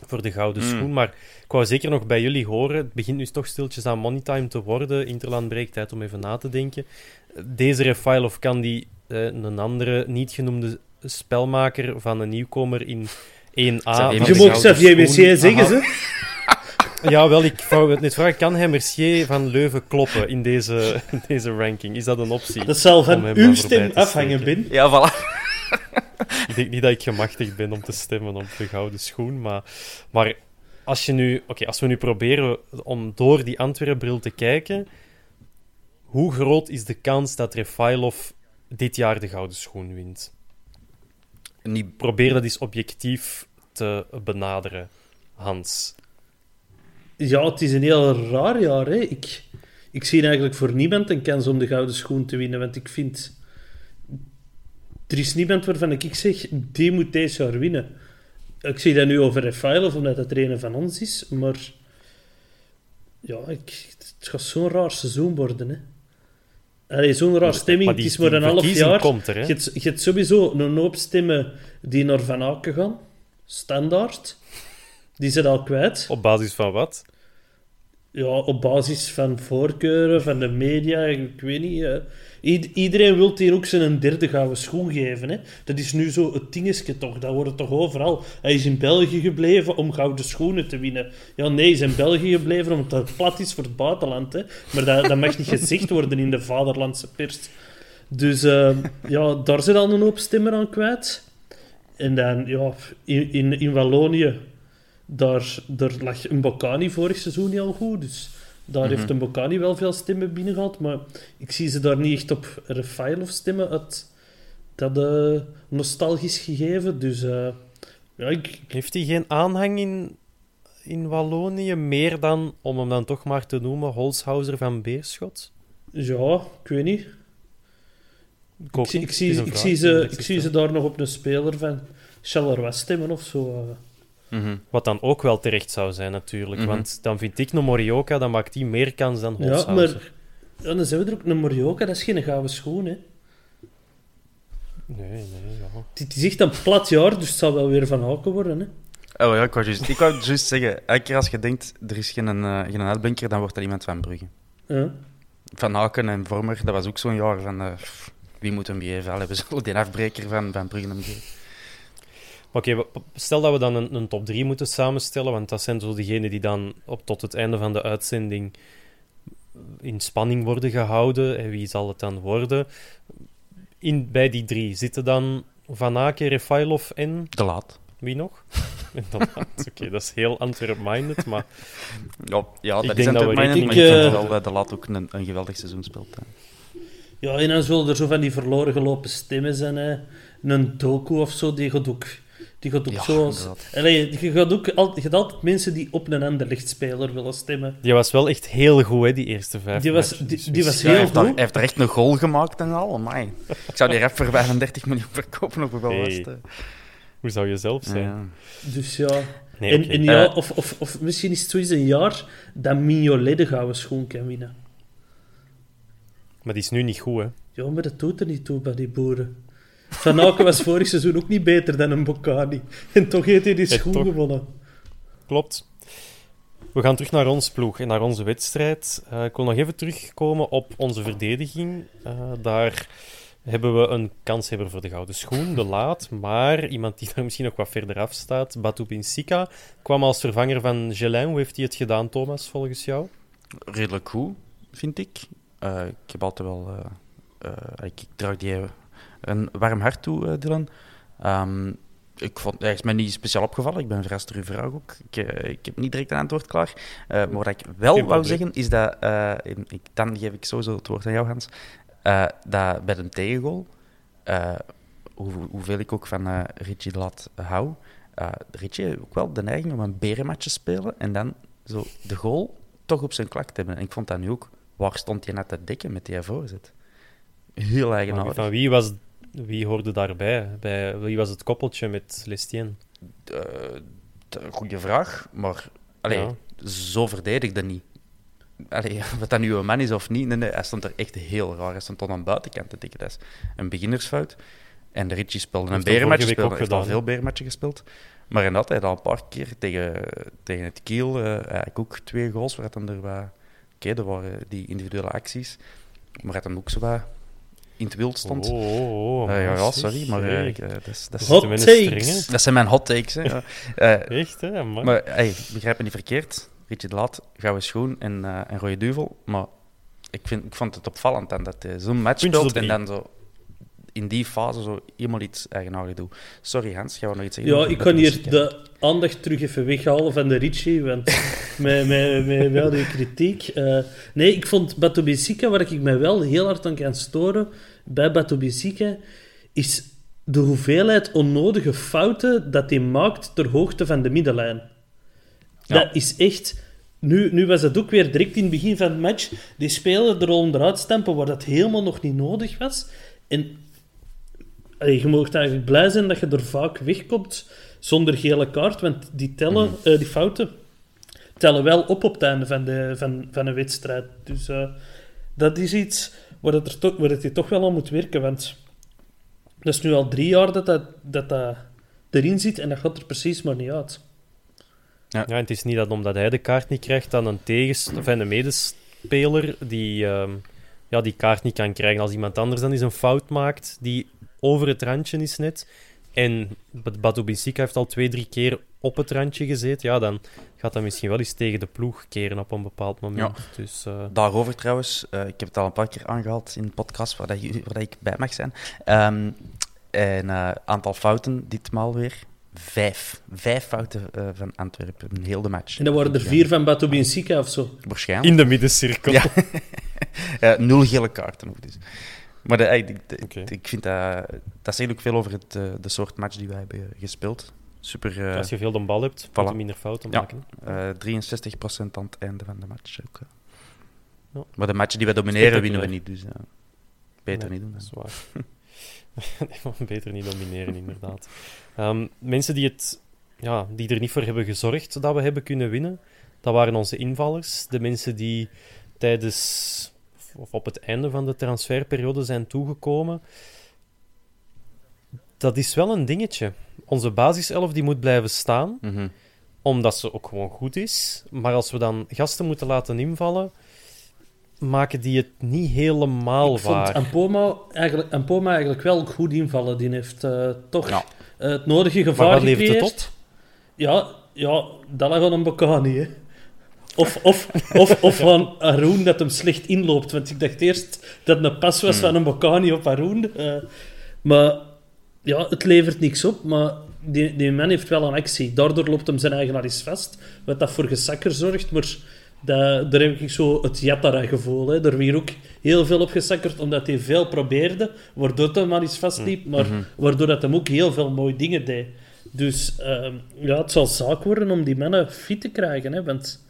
C: voor de Gouden
E: Mm.
C: Schoen, maar ik wou zeker nog bij jullie horen, het begint nu toch stiltjes aan moneytime te worden, Interland breekt tijd om even na te denken. Deze Refailov kan die, eh, een andere niet genoemde spelmaker van een nieuwkomer in 1A... van
E: Xavier
C: de
D: Je
E: Mercier.
D: mag
C: Gouden
D: Xavier Messier zeggen, ze.
C: Ja, wel, ik wou het net vragen, kan hij Mercier van Leuven kloppen in deze, in deze ranking? Is dat een optie?
D: Dat zal
C: Om
D: van uw stem afhangen. Ben.
E: Ja, voilà.
C: Ik denk niet dat ik gemachtigd ben om te stemmen op de gouden schoen, maar, maar als, je nu, oké, als we nu proberen om door die Antwerpen-bril te kijken, hoe groot is de kans dat Refailov dit jaar de gouden schoen wint?
E: Niet
C: Probeer dat eens objectief te benaderen, Hans.
D: Ja, het is een heel raar jaar. Hè. Ik, ik zie eigenlijk voor niemand een kans om de gouden schoen te winnen. Want ik vind... Er is niemand waarvan ik zeg, die moet deze jaar winnen. Ik zie dat nu over Rafael, omdat het er een van ons is. Maar... Ja, ik, het gaat zo'n raar seizoen worden, hè. Allee, zo'n raar stemming.
C: Die-
D: het is maar een half jaar.
C: komt er, hè.
D: Je hebt, je hebt sowieso een hoop stemmen die naar Van Aken gaan. Standaard. Die zijn al kwijt.
C: Op basis van wat?
D: Ja, op basis van voorkeuren, van de media, ik weet niet. Iedereen wil hier ook zijn derde gouden schoen geven. Hè. Dat is nu zo het dingetje toch. Dat wordt toch overal. Hij is in België gebleven om gouden schoenen te winnen. Ja, nee, hij is in België gebleven omdat het plat is voor het buitenland. Hè. Maar dat, dat mag niet gezegd worden in de vaderlandse pers. Dus eh, ja, daar zit al een hoop stemmen aan kwijt. En dan, ja, in, in, in Wallonië daar, daar lag een Bocani vorig seizoen niet al goed. Dus daar
E: Mhm.
D: heeft een Bocani wel veel stemmen binnengehaald. Maar ik zie ze daar niet echt op Refailov stemmen uit dat eh, nostalgisch gegeven. Dus eh, ja, ik,
C: Heeft hij geen aanhang in, in Wallonië, meer dan, om hem dan toch maar te noemen, Holshouser van Beerschot?
D: ja, ik weet niet.
C: Ik,
D: zie- ik,
C: Het
D: zie, ik, ze, ik
C: het
D: zie ze daar nog op een speler van Charleroi stemmen of zo.
E: Mhm.
C: Wat dan ook wel terecht zou zijn, natuurlijk.
E: Mhm.
C: Want dan vind ik een Morioka, dan maakt die meer kans dan
D: Ja,
C: Holshouser.
D: maar ja, dan zijn we er ook. Een Morioka, dat is geen gouden schoen, hè.
C: Nee, nee, ja.
D: Het is echt een plat jaar, dus het zal wel weer van Haken worden, hè.
E: Oh ja, ik wou juist, ik wou juist zeggen, elke keer als je denkt, er is geen, eh, geen uitblinker, dan wordt er iemand van Brugge.
D: Ja.
E: Van Aken en Vormer, dat was ook zo'n jaar van... eh, wie moet hem geven? Allee, we zullen die afbreker van, van Brugge hem geven.
C: Oké, stel dat we dan een, een top 3 moeten samenstellen, want dat zijn zo diegenen die dan op, tot het einde van de uitzending in spanning worden gehouden. En wie zal het dan worden? In, bij die drie zitten dan Van Aken, Refailov en
E: De laat.
C: wie nog? Oké, dat is heel Antwerp-minded, maar
E: Ja, ja
C: Ik
E: dat
C: denk
E: is
C: dat we
E: Antwerp minded,
D: redelijk-
E: maar ik vind
D: Ik,
E: wel
D: eh,
E: dat De laat ook een, een geweldig seizoen speelt. hè.
D: Ja, en dan zullen er zo van die verloren gelopen stemmen zijn. Hè. Een doku of zo, die gaat ook, die gaat ook
E: Ja,
D: zoals...
E: inderdaad.
D: Allee, je gaat ook al, je gaat altijd mensen die op een ander lichtspeler willen stemmen.
C: die was wel echt heel goed, hè, die eerste vijf
D: Die was, die, die was
E: Ja,
D: heel
E: hij, heeft daar,
D: goed.
E: hij heeft er echt een goal gemaakt en al. Amai. Ik zou die rap voor 35 miljoen verkopen op wel
C: Hey.
E: was.
C: Hoe zou je zelf zijn?
E: Ja.
D: Dus ja...
C: Nee,
D: en,
C: oké.
D: en ja
E: Eh.
D: of, of, of misschien is het zoiets een jaar dat Mignolet gouden schoen kan winnen.
C: Maar die is nu niet goed, hè.
D: Ja, maar dat doet er niet toe bij die boeren. Van Aken was vorig seizoen ook niet beter dan een Bocani. En toch heeft hij die
C: En
D: schoen
C: toch.
D: gewonnen.
C: Klopt. We gaan terug naar ons ploeg en naar onze wedstrijd. Eh, ik wil nog even terugkomen op onze verdediging. Eh, daar hebben we een kanshebber voor de gouden schoen, de laat. Maar iemand die daar misschien nog wat verder af staat, Batu Binsika, kwam als vervanger van Gelin. Hoe heeft hij het gedaan, Thomas, volgens jou?
E: redelijk goed, vind ik. Eh, ik heb altijd wel... ik, ik draag die een warm hart toe, eh, Dylan. Ehm, ik vond, hij is mij niet speciaal opgevallen. Ik ben verrast door uw vraag ook. Ik, eh, ik heb niet direct een antwoord klaar. Eh, maar wat ik wel
C: Geen
E: wou
C: probleem.
E: zeggen, is dat... ik, dan geef ik sowieso het woord aan jou, Hans. dat bij een tegengoal, hoe, hoeveel ik ook van Richie Lat hou, Richie heeft ook wel de neiging om een berenmatch te spelen en dan zo de goal toch op zijn klak te hebben. En ik vond dat nu ook. Waar stond hij net te dekken met die voorzet? Heel eigenaardig.
C: van wie, was, wie hoorde daarbij? Bij, wie was het koppeltje met Lestien?
E: Eh, goeie vraag, maar allee,
C: Ja.
E: zo verdedigde niet. Allee, wat dat nu een man is of niet, nee, nee, hij stond er echt heel raar. Hij stond tot aan de buitenkant te tikken. Dat is een beginnersfout. En de Richie speelde een
C: dat
E: berenmatch,
C: week
E: speelde,
C: ook
E: heeft al veel berenmatchen gespeeld. Maar inderdaad, hij had al een paar keer tegen, tegen het Kiel, eh, eigenlijk ook twee goals, waar het dan er wat... Oké, dat waren die individuele acties. Maar het dan ook zo wat in het wild stond.
C: Oh, oh, oh,
E: Eh, ja, sorry, maar eh,
C: hey.
E: eh, dat, is, dat,
D: Hot
C: een
D: takes.
E: dat zijn mijn hot takes. Hè. ja.
C: Echt, hè?
E: maar hey, begrijp me niet verkeerd. Richie de Laat, gouden schoen en, eh en rode duvel. Maar ik, vind, ik vond het opvallend dan dat hij zo'n match speelt en dan zo in die fase zo helemaal iets eigenaardigs doet. Sorry Hans, gaan we nog iets zeggen?
D: Ja, ik kan hier
E: muziek?
D: de aandacht terug even weghalen van de Richie, want met, met, met wel die kritiek. eh, nee, ik vond Bato Bissika, waar ik mij wel heel hard aan kan storen, bij Bato Bissika, is de hoeveelheid onnodige fouten dat hij maakt ter hoogte van de middenlijn.
E: Ja.
D: Dat is echt... Nu, nu was het ook weer direct in het begin van het match. Die spelen er al onderuit stampen waar dat helemaal nog niet nodig was. En je mag eigenlijk blij zijn dat je er vaak wegkomt zonder gele kaart, want die, tellen, eh, die fouten tellen wel op op het einde van, de, van, van een wedstrijd. Dus eh, dat is iets waar, het er toch, waar het je toch wel aan moet werken, want dat is nu al drie jaar dat dat, dat, dat erin zit en dat gaat er precies maar niet uit.
C: Ja, en het is niet dat omdat hij de kaart niet krijgt, dan een tegens of een medespeler die ehm, ja, die kaart niet kan krijgen. Als iemand anders dan eens een fout maakt die over het randje is net. En Batu Binsika heeft al twee, drie keer op het randje gezeten. Ja, dan gaat dat misschien wel eens tegen de ploeg keren op een bepaald moment. Dus, eh,
E: Daarover trouwens, eh, ik heb het al een paar keer aangehaald in de podcast waar, dat, jullie- waar dat ik bij mag zijn. Ehm een eh, aantal fouten, ditmaal weer. Vijf. Vijf fouten eh, van Antwerpen in heel de match.
D: En dan waren er vier van Bato Binsika of zo.
E: Waarschijnlijk.
C: in de middencirkel.
E: Ja. Nul gele kaarten ook dus. Maar de, ik, ik- vind dat... Dat zegt ook veel over het, eh, de soort match die wij hebben gespeeld. Super... eh,
C: Als je veel de bal hebt, moet
E: Voilà.
C: je minder fouten
E: Ja.
C: maken.
E: eh 63% aan het einde van de match. Ook.
C: Ja.
E: Maar de matchen die we domineren, winnen we niet. Dus beter
C: Nee,
E: niet doen.
C: Dat
E: dan.
C: is waar. Nee, beter niet domineren, inderdaad. Ehm, mensen die het ja, die er niet voor hebben gezorgd dat we hebben kunnen winnen. Dat waren onze invallers. De mensen die tijdens of op het einde van de transferperiode zijn toegekomen. Dat is wel een dingetje. Onze basiself die moet blijven staan,
E: Mhm.
C: omdat ze ook gewoon goed is. Maar als we dan gasten moeten laten invallen, maken die het niet helemaal
D: Ik vond
C: waar.
D: Ampoma eigenlijk, Ampoma eigenlijk wel goed invallen. Die heeft eh, toch
E: Ja.
D: eh, het nodige gevaar
C: Maar wat levert het op?
D: Ja, ja, dat lag aan een Bocani, hè. Of, of, of, of van Arun dat hem slecht inloopt. Want ik dacht eerst dat het een pas was
E: Hmm.
D: van een Bocani op Arun. eh, maar ja, het levert niks op. Maar die, die man heeft wel een actie. Daardoor loopt hem zijn eigen al eens vast. Wat dat voor gesakker zorgt. Maar dat, daar heb ik zo het Yattara-gevoel. Hè. Daar werd ook heel veel op gesakkerd, omdat hij veel probeerde. Waardoor hij maar eens vastliep. Maar waardoor dat hem ook heel veel mooie dingen deed. Dus ehm, ja, het zal zaak worden om die mannen fit te krijgen. Hè, want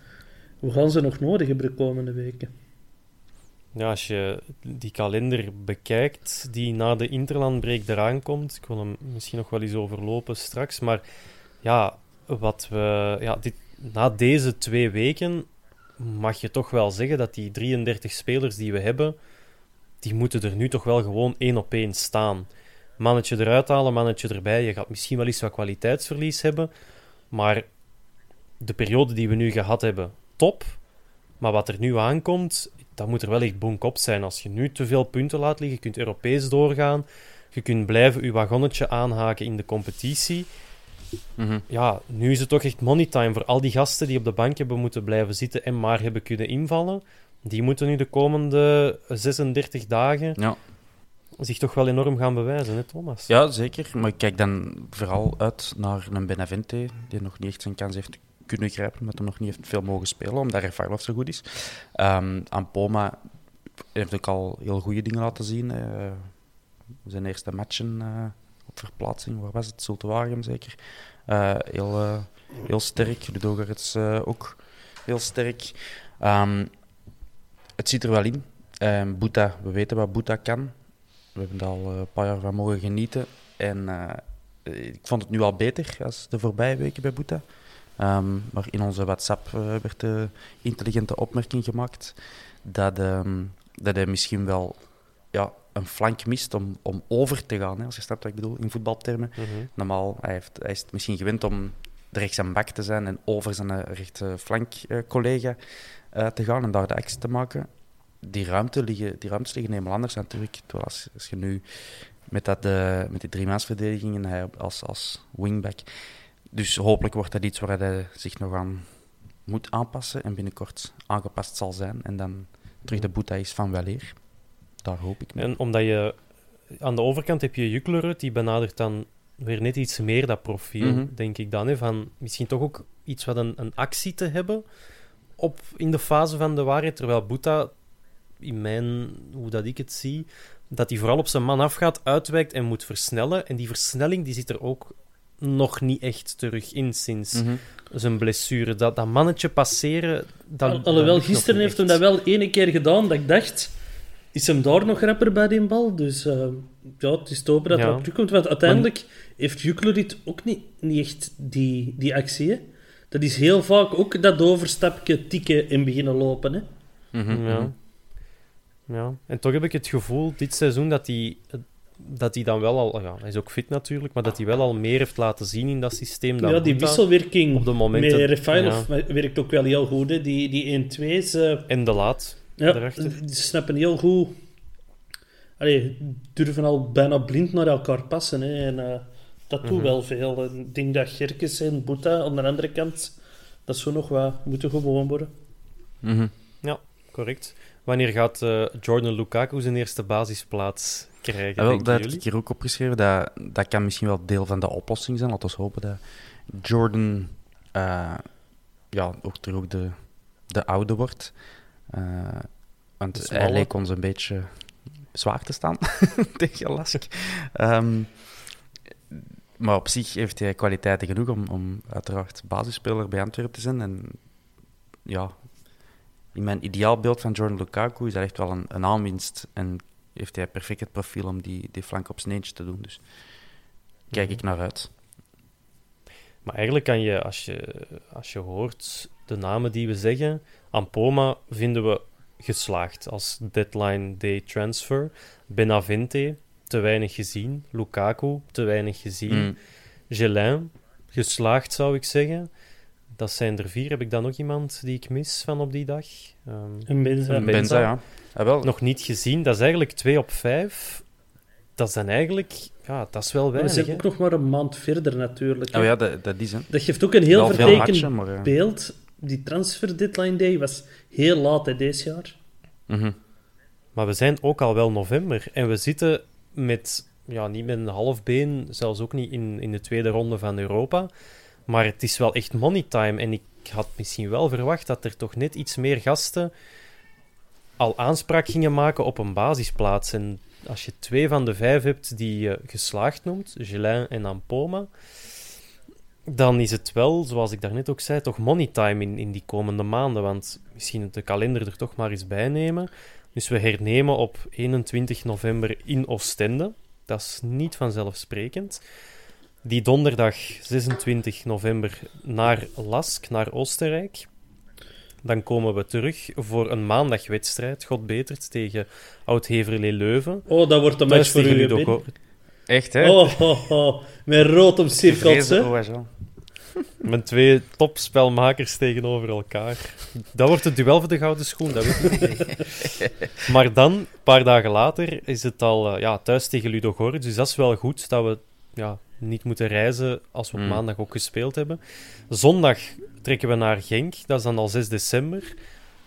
D: we gaan ze nog nodig hebben de komende weken.
C: Ja, als je die kalender bekijkt die na de Interlandbreek eraan komt, ik wil hem misschien nog wel eens overlopen straks, maar ja, wat we, ja dit, na deze twee weken mag je toch wel zeggen dat die 33 spelers die we hebben, die moeten er nu toch wel gewoon één op één staan. Mannetje eruit halen, mannetje erbij. Je gaat misschien wel eens wat kwaliteitsverlies hebben, maar de periode die we nu gehad hebben, top. Maar wat er nu aankomt, dat moet er wel echt bonkop zijn. Als je nu te veel punten laat liggen, je kunt Europees doorgaan, je kunt blijven je wagonnetje aanhaken in de competitie.
E: Mhm.
C: Ja, nu is het toch echt money time voor al die gasten die op de bank hebben moeten blijven zitten en maar hebben kunnen invallen. Die moeten nu de komende 36 dagen
E: Ja.
C: zich toch wel enorm gaan bewijzen, hè Thomas?
E: ja, zeker. Maar ik kijk dan vooral uit naar een Benavente, die nog niet echt zijn kans heeft kunnen grijpen, omdat hij nog niet heeft veel mogen spelen, omdat Refailov zo goed is. Ehm Ampoma heeft ook al heel goede dingen laten zien. zijn eerste matchen eh, op verplaatsing, waar was het? Zultuarium zeker. Eh, heel, eh, heel sterk. Ludogoretz eh ook heel sterk. Ehm, het zit er wel in. Ehm Boeta, we weten wat Boeta kan. We hebben er al een paar jaar van mogen genieten. En ik vond het nu al beter als de voorbije weken bij Boeta. Ehm, maar in onze WhatsApp eh, werd de intelligente opmerking gemaakt dat, ehm, dat hij misschien wel ja, een flank mist om, om over te gaan. Hè, als je snapt wat ik bedoel, in voetbaltermen.
C: Mhm.
E: Normaal, hij, heeft, hij is misschien gewend om de rechts aan bak te zijn en over zijn eh, rechte flank-collega eh, te gaan en daar de actie te maken. Die, ruimte liggen, die ruimtes liggen helemaal anders natuurlijk. Terwijl als, als je nu met, dat, eh, met die driemansverdediging en hij als, als wingback. Dus hopelijk wordt dat iets waar hij zich nog aan moet aanpassen en binnenkort aangepast zal zijn. En dan terug de boete is van weleer. Daar hoop ik mee.
C: En omdat je aan de overkant heb je Juklerud, die benadert dan weer net iets meer dat profiel,
E: Mhm.
C: denk ik dan. Hè, van misschien toch ook iets wat een, een actie te hebben op, in de fase van de waarheid. Terwijl Boeta, in mijn, hoe dat ik het zie, dat hij vooral op zijn man afgaat, uitwijkt en moet versnellen. En die versnelling die zit er ook nog niet echt terug in sinds
E: Mhm.
C: zijn blessure. Dat, dat mannetje passeren... Dat,
D: Al-
C: dat
D: Alhoewel, gisteren heeft hem dat wel ene keer gedaan, dat ik dacht... Is hem daar nog rapper bij die bal? Dus eh, ja, het is te hopen dat
C: Ja.
D: dat op terugkomt. Want uiteindelijk heeft Juklerit ook niet, niet echt die, die actie. Hè? Dat is heel vaak ook dat overstapje tikken en beginnen lopen. Hè?
E: Mhm,
C: Ja. ja. En toch heb ik het gevoel dit seizoen dat hij, dat hij dan wel al... Ja, hij is ook fit natuurlijk, maar dat hij wel al meer heeft laten zien in dat systeem. Dan
D: ja, die wisselwerking
C: op de momenten-
D: met Refailov werkt ook wel heel goed. Hè? Die, die 1-2's... eh,
C: En de laat.
D: Ja,
C: Daarachter.
D: die snappen heel goed. Allee, durven al bijna blind naar elkaar passen. Hè. En, eh, dat doet
C: Mhm.
D: wel veel. Ik denk dat Gerkes en Boeta aan de andere kant dat zo nog wat moeten gewoon worden.
E: Mhm.
C: Ja, correct. Wanneer gaat eh, Jordan Lukaku zijn eerste basisplaats krijgen,
E: wel, dat heb ik hier ook opgeschreven. Dat, dat kan misschien wel deel van de oplossing zijn. Laten we hopen dat Jordan eh, ja, ook terug ook de, de oude wordt. Eh, want hij leek ons een beetje zwaar te staan tegen Lask. Ehm, maar op zich heeft hij kwaliteiten genoeg om, om uiteraard basisspeler bij Antwerpen te zijn. En ja, in mijn ideaalbeeld van Jordan Lukaku is dat echt wel een, een aanwinst. En heeft hij perfect het profiel om die, die flank op zijn eentje te doen. Dus kijk ik naar uit.
C: Maar eigenlijk kan je, als je, als je hoort de namen die we zeggen, Ampoma vinden we geslaagd als deadline day transfer. Benavente, te weinig gezien. Lukaku, te weinig gezien.
E: Mm.
C: Gelin, geslaagd zou ik zeggen. Dat zijn er vier. Heb ik dan nog iemand die ik mis van op die dag? Ehm,
D: Een Benza.
C: Een
E: Benza, ja. Ah, wel.
C: nog niet gezien. Dat is eigenlijk twee op vijf. Dat is dan eigenlijk... Ja, dat is wel
D: we
C: weinig.
D: zijn
C: hè.
D: ook nog maar een maand verder natuurlijk. hè.
E: Oh ja, dat, dat is hè.
D: Dat geeft ook een heel vertekend
E: ja.
D: beeld. Die transfer deadline day was heel laat hè, deze jaar.
E: Mhm.
C: Maar we zijn ook al wel november. En we zitten met... Ja, niet met een half been. Zelfs ook niet in, in de tweede ronde van Europa. Maar het is wel echt money time. En ik had misschien wel verwacht dat er toch net iets meer gasten al aanspraak gingen maken op een basisplaats. En als je twee van de vijf hebt die je geslaagd noemt, Gelin en Ampoma, dan is het wel, zoals ik daarnet ook zei, toch money time in, in die komende maanden. Want misschien de kalender er toch maar eens bij nemen. Dus we hernemen op 21 november in Oostende. Dat is niet vanzelfsprekend. Die donderdag 26 november naar Lask, naar Oostenrijk. Dan komen we terug voor een maandagwedstrijd, God betert, tegen Oud-Heverlee Leuven.
D: Oh, dat wordt een match voor u.
E: Echt, hè?
D: Oh, oh, oh, met rood om cirkels,
E: Vrezen
D: hè.
E: OHL.
C: Met twee topspelmakers tegenover elkaar. Dat wordt het duel voor de gouden schoen, dat weet ik. maar dan, een paar dagen later, is het al eh, ja, thuis tegen Ludo. Dus dat is wel goed dat we ja, niet moeten reizen als we op
E: Hmm.
C: maandag ook gespeeld hebben. Zondag trekken we naar Genk, dat is dan al 6 december.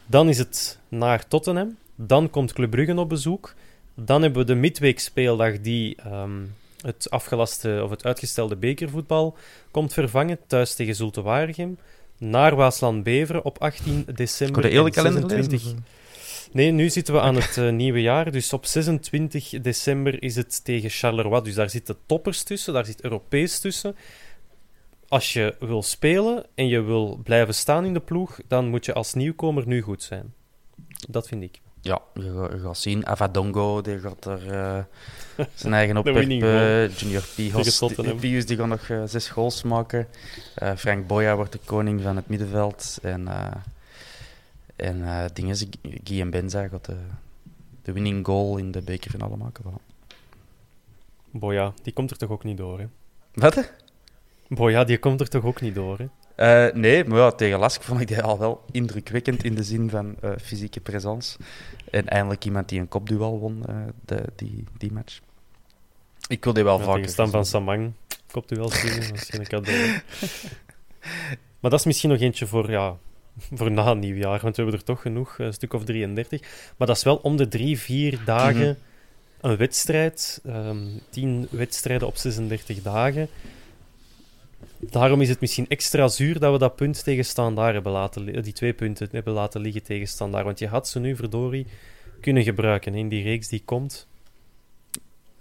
C: Dan is het naar Tottenham. Dan komt Club Brugge op bezoek. Dan hebben we de midweekspeeldag die ehm, het afgelaste of het uitgestelde bekervoetbal komt vervangen. Thuis tegen Zulte Waregem. Naar Waasland-Beveren op 18 december.
E: De hele
C: en
E: kalender
C: 26
E: lezen?
C: Nee, nu zitten we aan het eh, nieuwe jaar. Dus op 26 december is het tegen Charleroi. Dus daar zitten toppers tussen, daar zit Europees tussen. Als je wil spelen en je wil blijven staan in de ploeg, dan moet je als nieuwkomer nu goed zijn. Dat vind ik.
E: Ja, je, ga- je gaat zien. Avadongo, die gaat er eh, zijn eigen opwerpen. Junior Pius, die, Pius die gaat nog eh, zes goals maken. Frank Boya wordt de koning van het middenveld. En, en eh dingen, Guy en Benza gaat de, de winning goal in de bekerfinale maken. Voilà.
C: Boja, die komt er toch ook niet door, hè?
E: Wat?
C: Boja, die komt er toch ook niet door, hè?
E: Eh, nee, maar ja, tegen Lask vond ik die al wel indrukwekkend in de zin van eh, fysieke presence. En eindelijk iemand die een kopduel won, de, die, die match. Ik wil die wel
C: Ja,
E: vaker
C: tegen Stan van. Samang. Wel zien, dat is geen cadeau. hè. Maar dat is misschien nog eentje voor, ja, voor na nieuwjaar, want we hebben er toch genoeg, een stuk of 33. Maar dat is wel om de drie, vier dagen
E: Mhm.
C: een wedstrijd. ehm 10 wedstrijden op 36 dagen. Daarom is het misschien extra zuur dat we dat punt tegen Standaard hebben laten li- die twee punten hebben laten liggen tegen Standaard. Want je had ze nu, verdorie, kunnen gebruiken in die reeks die komt.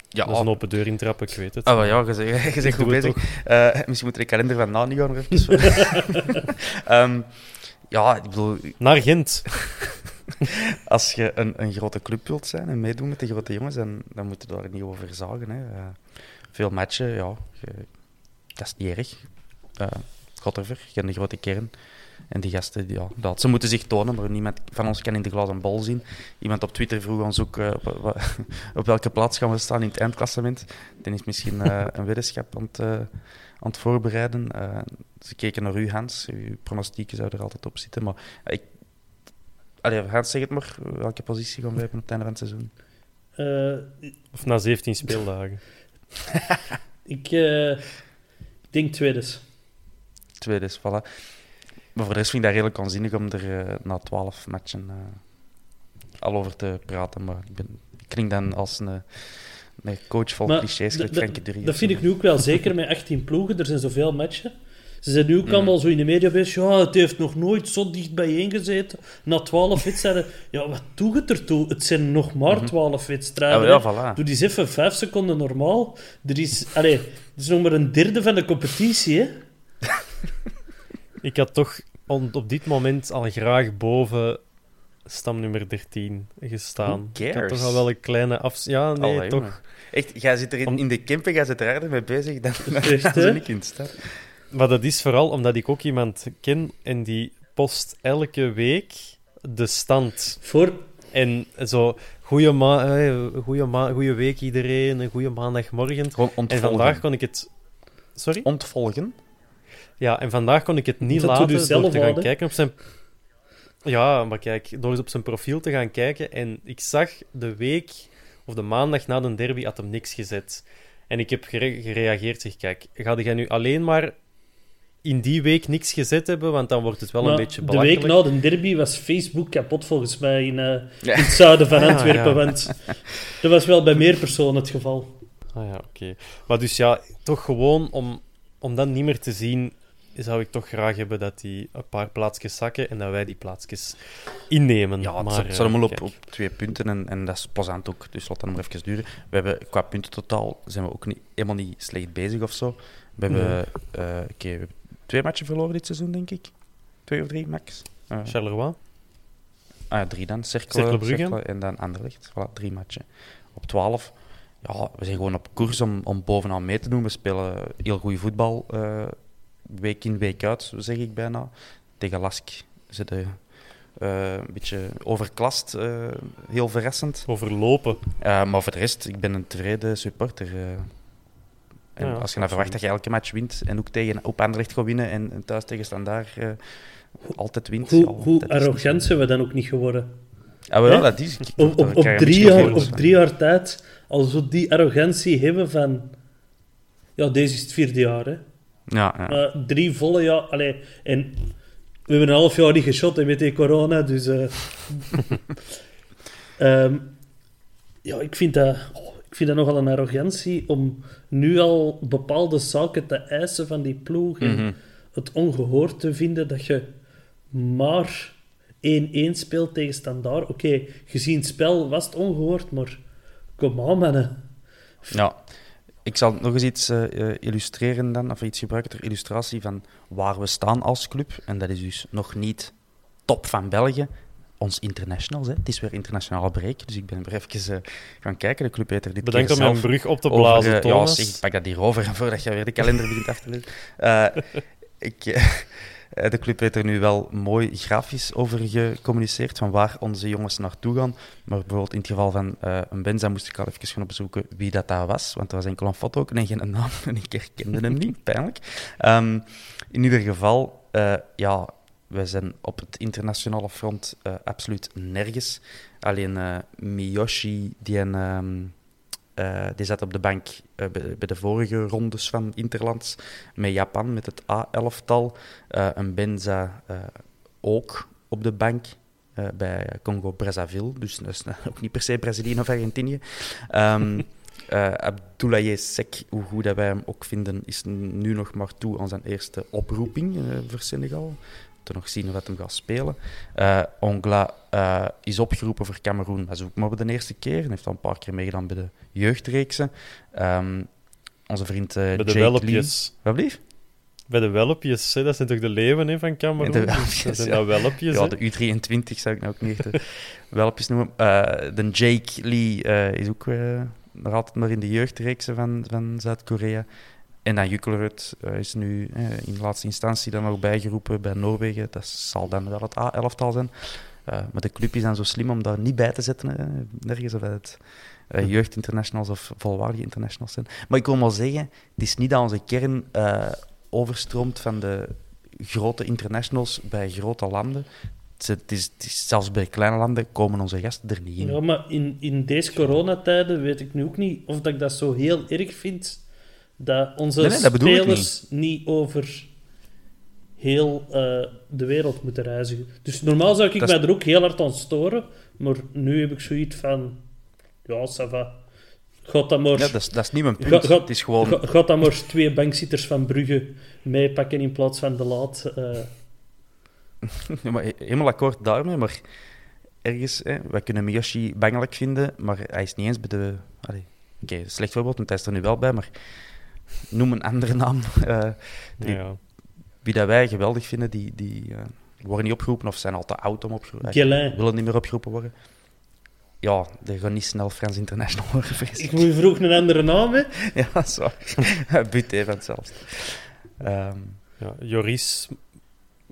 E: Ja,
C: Dat is een open deur intrappen, ik weet het.
E: Ah, ja, je zegt, goed bezig. Eh, misschien moet de kalender van na niet gaan nog even. Ehm, ja, ik bedoel,
C: Naar Gent.
E: als je een, een grote club wilt zijn en meedoen met de grote jongens, dan, dan moet je daar niet over zagen. Hè. Eh, veel matchen, ja, je- dat is niet erg. Uh, God ervoor, je hebt een grote kern. En die gasten, ja, dat, ze moeten zich tonen, maar niemand van ons kan in de glazen bol zien. Iemand op Twitter vroeg ons ook eh, op, wa- op welke plaats gaan we staan in het eindklassement. Dan is misschien eh, een weddenschap aan het, eh, aan het voorbereiden. Eh, ze keken naar u, Hans. Uw pronostieken zouden er altijd op zitten. Maar ik... Allee, Hans, zeg het maar. Welke positie gaan we hebben op het einde van het seizoen?
D: Eh,
C: Of na 17 speeldagen.
D: ik eh, ik denk tweede.
E: Tweede is, voilà. Maar voor de rest vind ik dat redelijk onzinnig om er na twaalf matchen eh, al over te praten. Maar ik, ben, ik klink dan als een, een coach vol
D: Maar
E: clichés, gelijk Frenkie de
D: Dat vind ik nu ook wel zeker met 18 ploegen. Er zijn zoveel matchen. Ze zijn nu ook
E: Mhm.
D: allemaal zo in de media bezig. Ja, het heeft nog nooit zo dicht bijeen gezeten. Na 12 wedstrijden. Ja, wat doe het ertoe? Het zijn nog maar 12 wedstrijden.
E: Mhm. Ja, voilà.
D: Doe die eens even 5 seconden normaal. Er is, allee, het is nog maar een derde van de competitie. Hè?
C: Ik had toch op dit moment al graag boven stamnummer 13 gestaan.
E: Who
C: Ik had toch al wel een kleine af... Ja, nee,
E: Allee,
C: toch.
E: Echt, jij zit er in,
C: Om-
E: in de camper, jij zit er harder mee bezig dan, ik in de stad.
C: Maar dat is vooral omdat ik ook iemand ken en die post elke week de stand.
D: Voor...
C: En zo, goeie, ma eh, goeie, ma goeie week iedereen, een goede maandagmorgen.
E: Gewoon
C: En vandaag kon ik het... Sorry?
E: Ontvolgen?
C: Ja, en vandaag kon ik het niet
D: Dat
C: laten door te gaan kijken op zijn... Ja, maar kijk, door eens op zijn profiel te gaan kijken en ik zag de week of de maandag na de derby had hem niks gezet. En ik heb gere- gereageerd, zeg, kijk, ga jij nu alleen maar in die week niks gezet hebben, want dan wordt het wel
D: Maar
C: een beetje
D: de
C: belachelijk.
D: week na de derby was Facebook kapot volgens mij in, eh,
E: Ja.
D: in het zuiden van
C: Ah,
D: Antwerpen.
C: ja.
D: Want dat was wel bij meer personen het geval.
C: Ah ja, oké. Maar dus ja, toch gewoon om, om dat niet meer te zien, zou ik toch graag hebben dat die een paar plaatsjes zakken en dat wij die plaatsjes innemen.
E: Ja,
C: maar,
E: het staat
C: eh,
E: allemaal op, op twee punten en, en dat is plezant ook. Dus laat dat nog maar even duren. We hebben qua punten totaal zijn we ook niet, helemaal niet slecht bezig of zo. We hebben, eh, we hebben twee matchen verloren dit seizoen, denk ik. Twee of drie, max. Eh,
C: Charleroi?
E: ah, ja, drie dan. Cercle,
C: Brugge.
E: En dan Anderlecht. Voilà, drie matchen. Op twaalf. Ja, we zijn gewoon op koers om, om bovenaan mee te doen. We spelen heel goed voetbal, week in, week uit, zeg ik bijna. Tegen Lask zitten eh, een beetje overklast, eh, heel verrassend.
C: Overlopen.
E: Eh, maar voor de rest, ik ben een tevreden supporter. eh. en
C: Ja,
E: als je dan verwacht dat je elke match wint en ook tegen op Anderlecht gaat winnen en, en thuis tegen Standaard altijd wint.
D: Hoe,
E: ja,
D: arrogant zijn we dan ook niet geworden?
E: Ah, wel,
D: Hè?
E: dat is. ik-
D: Op, drie jaar,
E: gevoelens
D: op
E: van.
D: drie jaar tijd al zo die arrogantie hebben van... Ja, deze is het vierde jaar, hè.
E: Ja, ja.
D: Drie volle jaar... Allee, en we hebben een half jaar niet geshot hè, met die corona, dus... eh. Ehm, ja, ik vind, dat, oh, ik vind dat nogal een arrogantie om nu al bepaalde zaken te eisen van die ploeg. En
E: Mhm.
D: het ongehoord te vinden dat je maar 1-1 speelt tegen Standaard. Oké, gezien het spel was het ongehoord, maar kom aan, mannen.
E: Ja, ik zal nog eens iets eh, eh, illustreren dan, of iets gebruiken ter illustratie van waar we staan als club. En dat is dus nog niet top van België. Ons internationals, hè. het is weer internationale break, dus ik ben er even eh, gaan kijken. De club heeft er dit
C: Bedankt om mijn brug op te
E: over,
C: blazen,
E: ja,
C: Thomas.
E: zeg, ik pak dat hier over voordat je weer de kalender begint af te lezen. Ik, de club heeft er nu wel mooi grafisch over gecommuniceerd van waar onze jongens naartoe gaan. Maar bijvoorbeeld in het geval van eh, een Benza moest ik al even gaan opzoeken wie dat, dat was, want er was enkel een foto ook en geen naam en ik herkende hem niet, pijnlijk. Ehm, in ieder geval, eh, ja, wij zijn op het internationale front eh, absoluut nergens. Alleen eh, Miyoshi, die, een, ehm, eh, die zat op de bank eh, bij, bij de vorige rondes van Interlands met Japan, met het A11-tal. Eh, een Benza ook op de bank bij Congo-Brazzaville. Dus dat is ook niet per se Brazilië of Argentinië. Eh Abdoulaye Sek, hoe goed dat wij hem ook vinden, is nu nog maar toe aan zijn eerste oproeping voor Senegal. Nog zien wat hem gaat spelen. Eh Ongla eh, is opgeroepen voor Cameroen, dat is ook maar de eerste keer. Hij heeft al een paar keer meegedaan bij de jeugdreeksen. Ehm, onze vriend eh
C: Bij de
E: Jake
C: welpjes.
E: Lee. Wat?
C: Bij de welpjes, hè? dat zijn toch de leeuwen hè, van Cameroen?
E: De
C: Dus
E: welpjes,
C: dat zijn
E: ja.
C: dat welpjes,
E: Ja, de U23 zou ik nou ook niet echt de welpjes noemen. De Jake Lee is ook nog altijd maar in de jeugdreeksen van, van Zuid-Korea. En dan Jukkelerud eh, is nu eh, in laatste instantie dan nog bijgeroepen bij Noorwegen. Dat zal dan wel het A11-tal zijn. Eh, maar de club is dan zo slim om daar niet bij te zetten. nergens of het jeugdinternationals of volwaardige internationals zijn. Maar ik wil maar zeggen, het is niet dat onze kern eh, overstroomt van de grote internationals bij grote landen. Het is, het is, het is- zelfs bij kleine landen komen onze gasten er niet in.
D: Ja, maar in, in deze coronatijden weet ik nu ook niet of dat ik dat zo heel erg vind dat onze
E: Nee, nee, dat bedoel ik
D: spelers niet. over heel eh, de wereld moeten reizigen. Dus normaal zou ik
E: Dat
D: mij
E: is-
D: er ook heel hard aan storen, maar nu heb ik zoiets van... Ja, ça va. Gaat dat maar...
E: Ja, dat, is, dat is niet mijn punt. Het is gewoon...
D: Gaat dan maar twee bankzitters van Brugge meepakken in plaats van de laat. eh.
E: Ja, maar he- helemaal akkoord daarmee, maar ergens, hè, wij kunnen Miyoshi bangelijk vinden, maar hij is niet eens bij de... Oké, slecht voorbeeld, want hij is er nu wel bij, maar noem een andere naam. eh, die,
C: Ja.
E: Wie dat wij geweldig vinden, die, die eh, worden niet opgeroepen of zijn al te oud om opgeroepen.
D: Guélin.
E: willen niet meer opgeroepen worden. Ja, die gaan niet snel Frans International worden, vrees
D: Ik moet vroeg een andere naam, hè.
E: Ja, zo. But even hetzelfde. Ehm,
C: Ja, Joris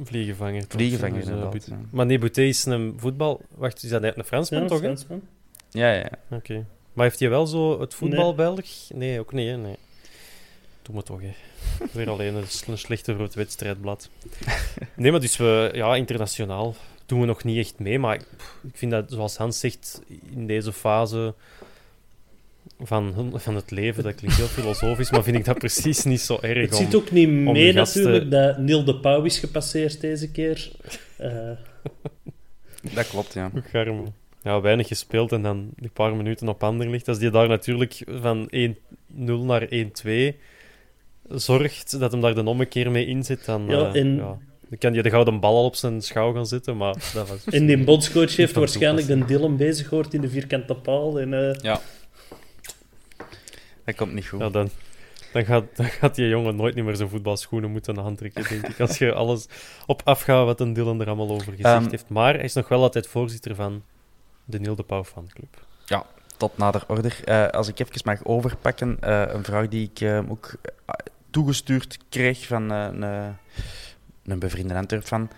C: Vliegenvanger.
E: Vliegenvanger,
C: Dus,
E: ja.
C: Maar nee, Boutet is een voetbal... Wacht, is dat een Fransman
D: Ja,
C: toch?
D: Fransman.
E: Ja, ja.
C: Oké. Maar heeft hij wel zo het voetbal Belg? Nee, ook niet, hè? Nee. Doe me toch, hè. Weer alleen een, een slechte voor het wedstrijdblad. Nee, maar dus we... Ja, internationaal doen we nog niet echt mee. Maar ik, ik vind dat, zoals Hans zegt, in deze fase van, hun- van het leven, dat klinkt heel filosofisch, maar vind ik dat precies niet zo erg.
D: Het
C: om-
D: zit ook niet mee
C: gasten-
D: natuurlijk dat Neil de Pauw is gepasseerd deze keer. Eh,
E: Dat klopt, ja.
C: Garme. Ja, weinig gespeeld en dan die paar minuten op ander ligt. Als die daar natuurlijk van 1-0 naar 1-2 zorgt, dat hem daar de ommekeer mee in zit, dan,
D: Ja,
C: eh,
D: en-
C: ja, dan kan je de gouden bal al op zijn schouw gaan zitten, maar dat was...
D: en die bondscoach heeft waarschijnlijk de. Dylan bezig gehoord in de vierkante paal. En, eh,
E: Ja. Dat komt niet goed.
C: Ja, dan, dan, gaat, dan gaat die jongen nooit niet meer zijn voetbalschoenen moeten aantrekken, denk ik. Als je alles op afgaat wat een Dylan er allemaal over gezegd
E: Ehm,
C: heeft. Maar hij is nog wel altijd voorzitter van de Neil de Pauw fanclub.
E: Ja, tot nader order. Eh, als ik even mag overpakken, eh, een vraag die ik eh, ook toegestuurd kreeg van eh, een, eh, een bevriende Antwerp-fan,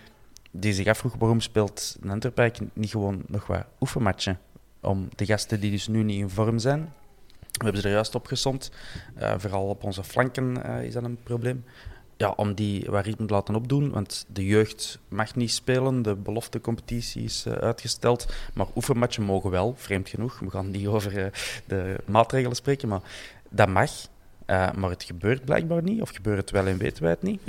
E: die zich afvroeg waarom speelt Antwerp niet gewoon nog wat oefenmatchen om de gasten die dus nu niet in vorm zijn. We hebben ze er juist opgezond. Eh, vooral op onze flanken is dat een probleem. Ja, om die wat ritme te laten opdoen, want de jeugd mag niet spelen, de beloftecompetitie is uitgesteld. Maar oefenmatchen mogen wel, vreemd genoeg. We gaan niet over de maatregelen spreken, maar dat mag. Eh, maar het gebeurt blijkbaar niet, of gebeurt het wel en weten wij het niet.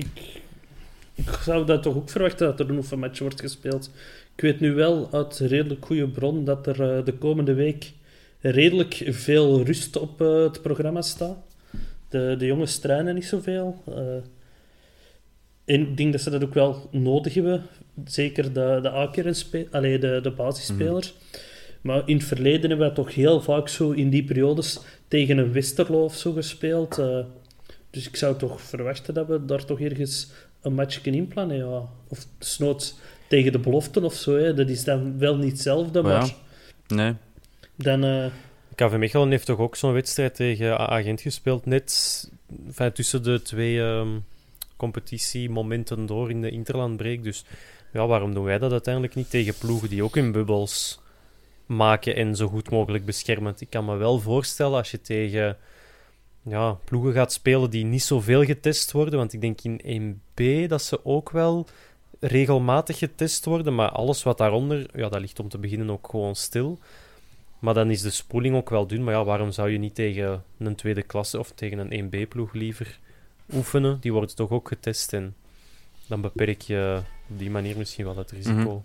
D: Ik zou dat toch ook verwachten dat er een oefenmatch wordt gespeeld. Ik weet nu wel uit redelijk goede bron dat er eh, de komende week redelijk veel rust op eh, het programma staat. De, de jongens trainen niet zoveel. en ik denk dat ze dat ook wel nodig hebben. Zeker de, de allee, de, de basisspelers. Maar in het verleden hebben we toch heel vaak zo in die periodes tegen een Westerlo of zo gespeeld. eh. dus ik zou toch verwachten dat we daar toch ergens een match kunnen inplannen. Ja. Of desnoods tegen de beloften of zo. Hè. Dat is dan wel niet hetzelfde,
E: Maar ja. Nee.
D: dan... eh,
C: KV Mechelen heeft toch ook zo'n wedstrijd tegen AA Gent gespeeld, net enfin, tussen de twee ehm, competitiemomenten door in de interlandbreek. Dus ja, waarom doen wij dat uiteindelijk niet tegen ploegen die ook hun bubbels maken en zo goed mogelijk beschermen? Want Ik kan me wel voorstellen als je tegen ja, ploegen gaat spelen die niet zoveel getest worden, want ik denk in 1B dat ze ook wel regelmatig getest worden, maar alles wat daaronder, ja, dat ligt om te beginnen ook gewoon stil. Maar dan is de spoeling ook wel dun. Maar ja, waarom zou je niet tegen een tweede klasse of tegen een 1B-ploeg liever oefenen? Die worden toch ook getest en dan beperk je op die manier misschien wel het risico.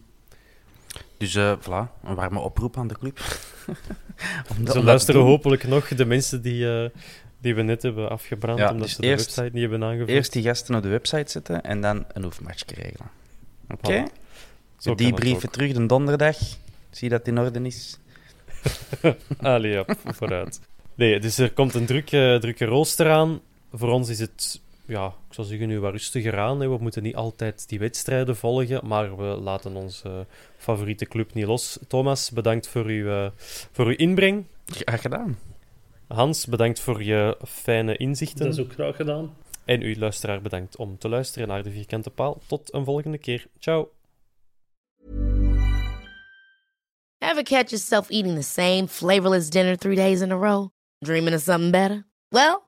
E: Dus eh voilà, een warme oproep aan de club. Om
C: Ze luisteren hopelijk nog de mensen die, eh, die we net hebben afgebrand
E: Ja,
C: omdat
E: dus
C: ze de website niet hebben aangevuld.
E: Eerst die gasten op de website zetten en dan een oefenmatch regelen. Oké?
C: Voilà. Zo
E: Die brieven terug de donderdag. Zie dat het in orde is.
C: Allee, ja, vooruit. Nee, dus er komt een drukke, drukke rooster aan. Voor ons is het, ja, ik zou zeggen, nu wat rustiger aan. Hè. We moeten niet altijd die wedstrijden volgen, maar we laten onze favoriete club niet los. Thomas, bedankt voor uw, eh, voor uw inbreng.
E: Graag gedaan.
C: Hans, bedankt voor je fijne inzichten.
D: dat is ook graag gedaan.
C: En u, luisteraar, bedankt om te luisteren naar de Vierkante Paal. Tot een volgende keer. Ciao.
F: Ever catch yourself eating the same flavorless dinner three days in a row? Dreaming of something better? Well,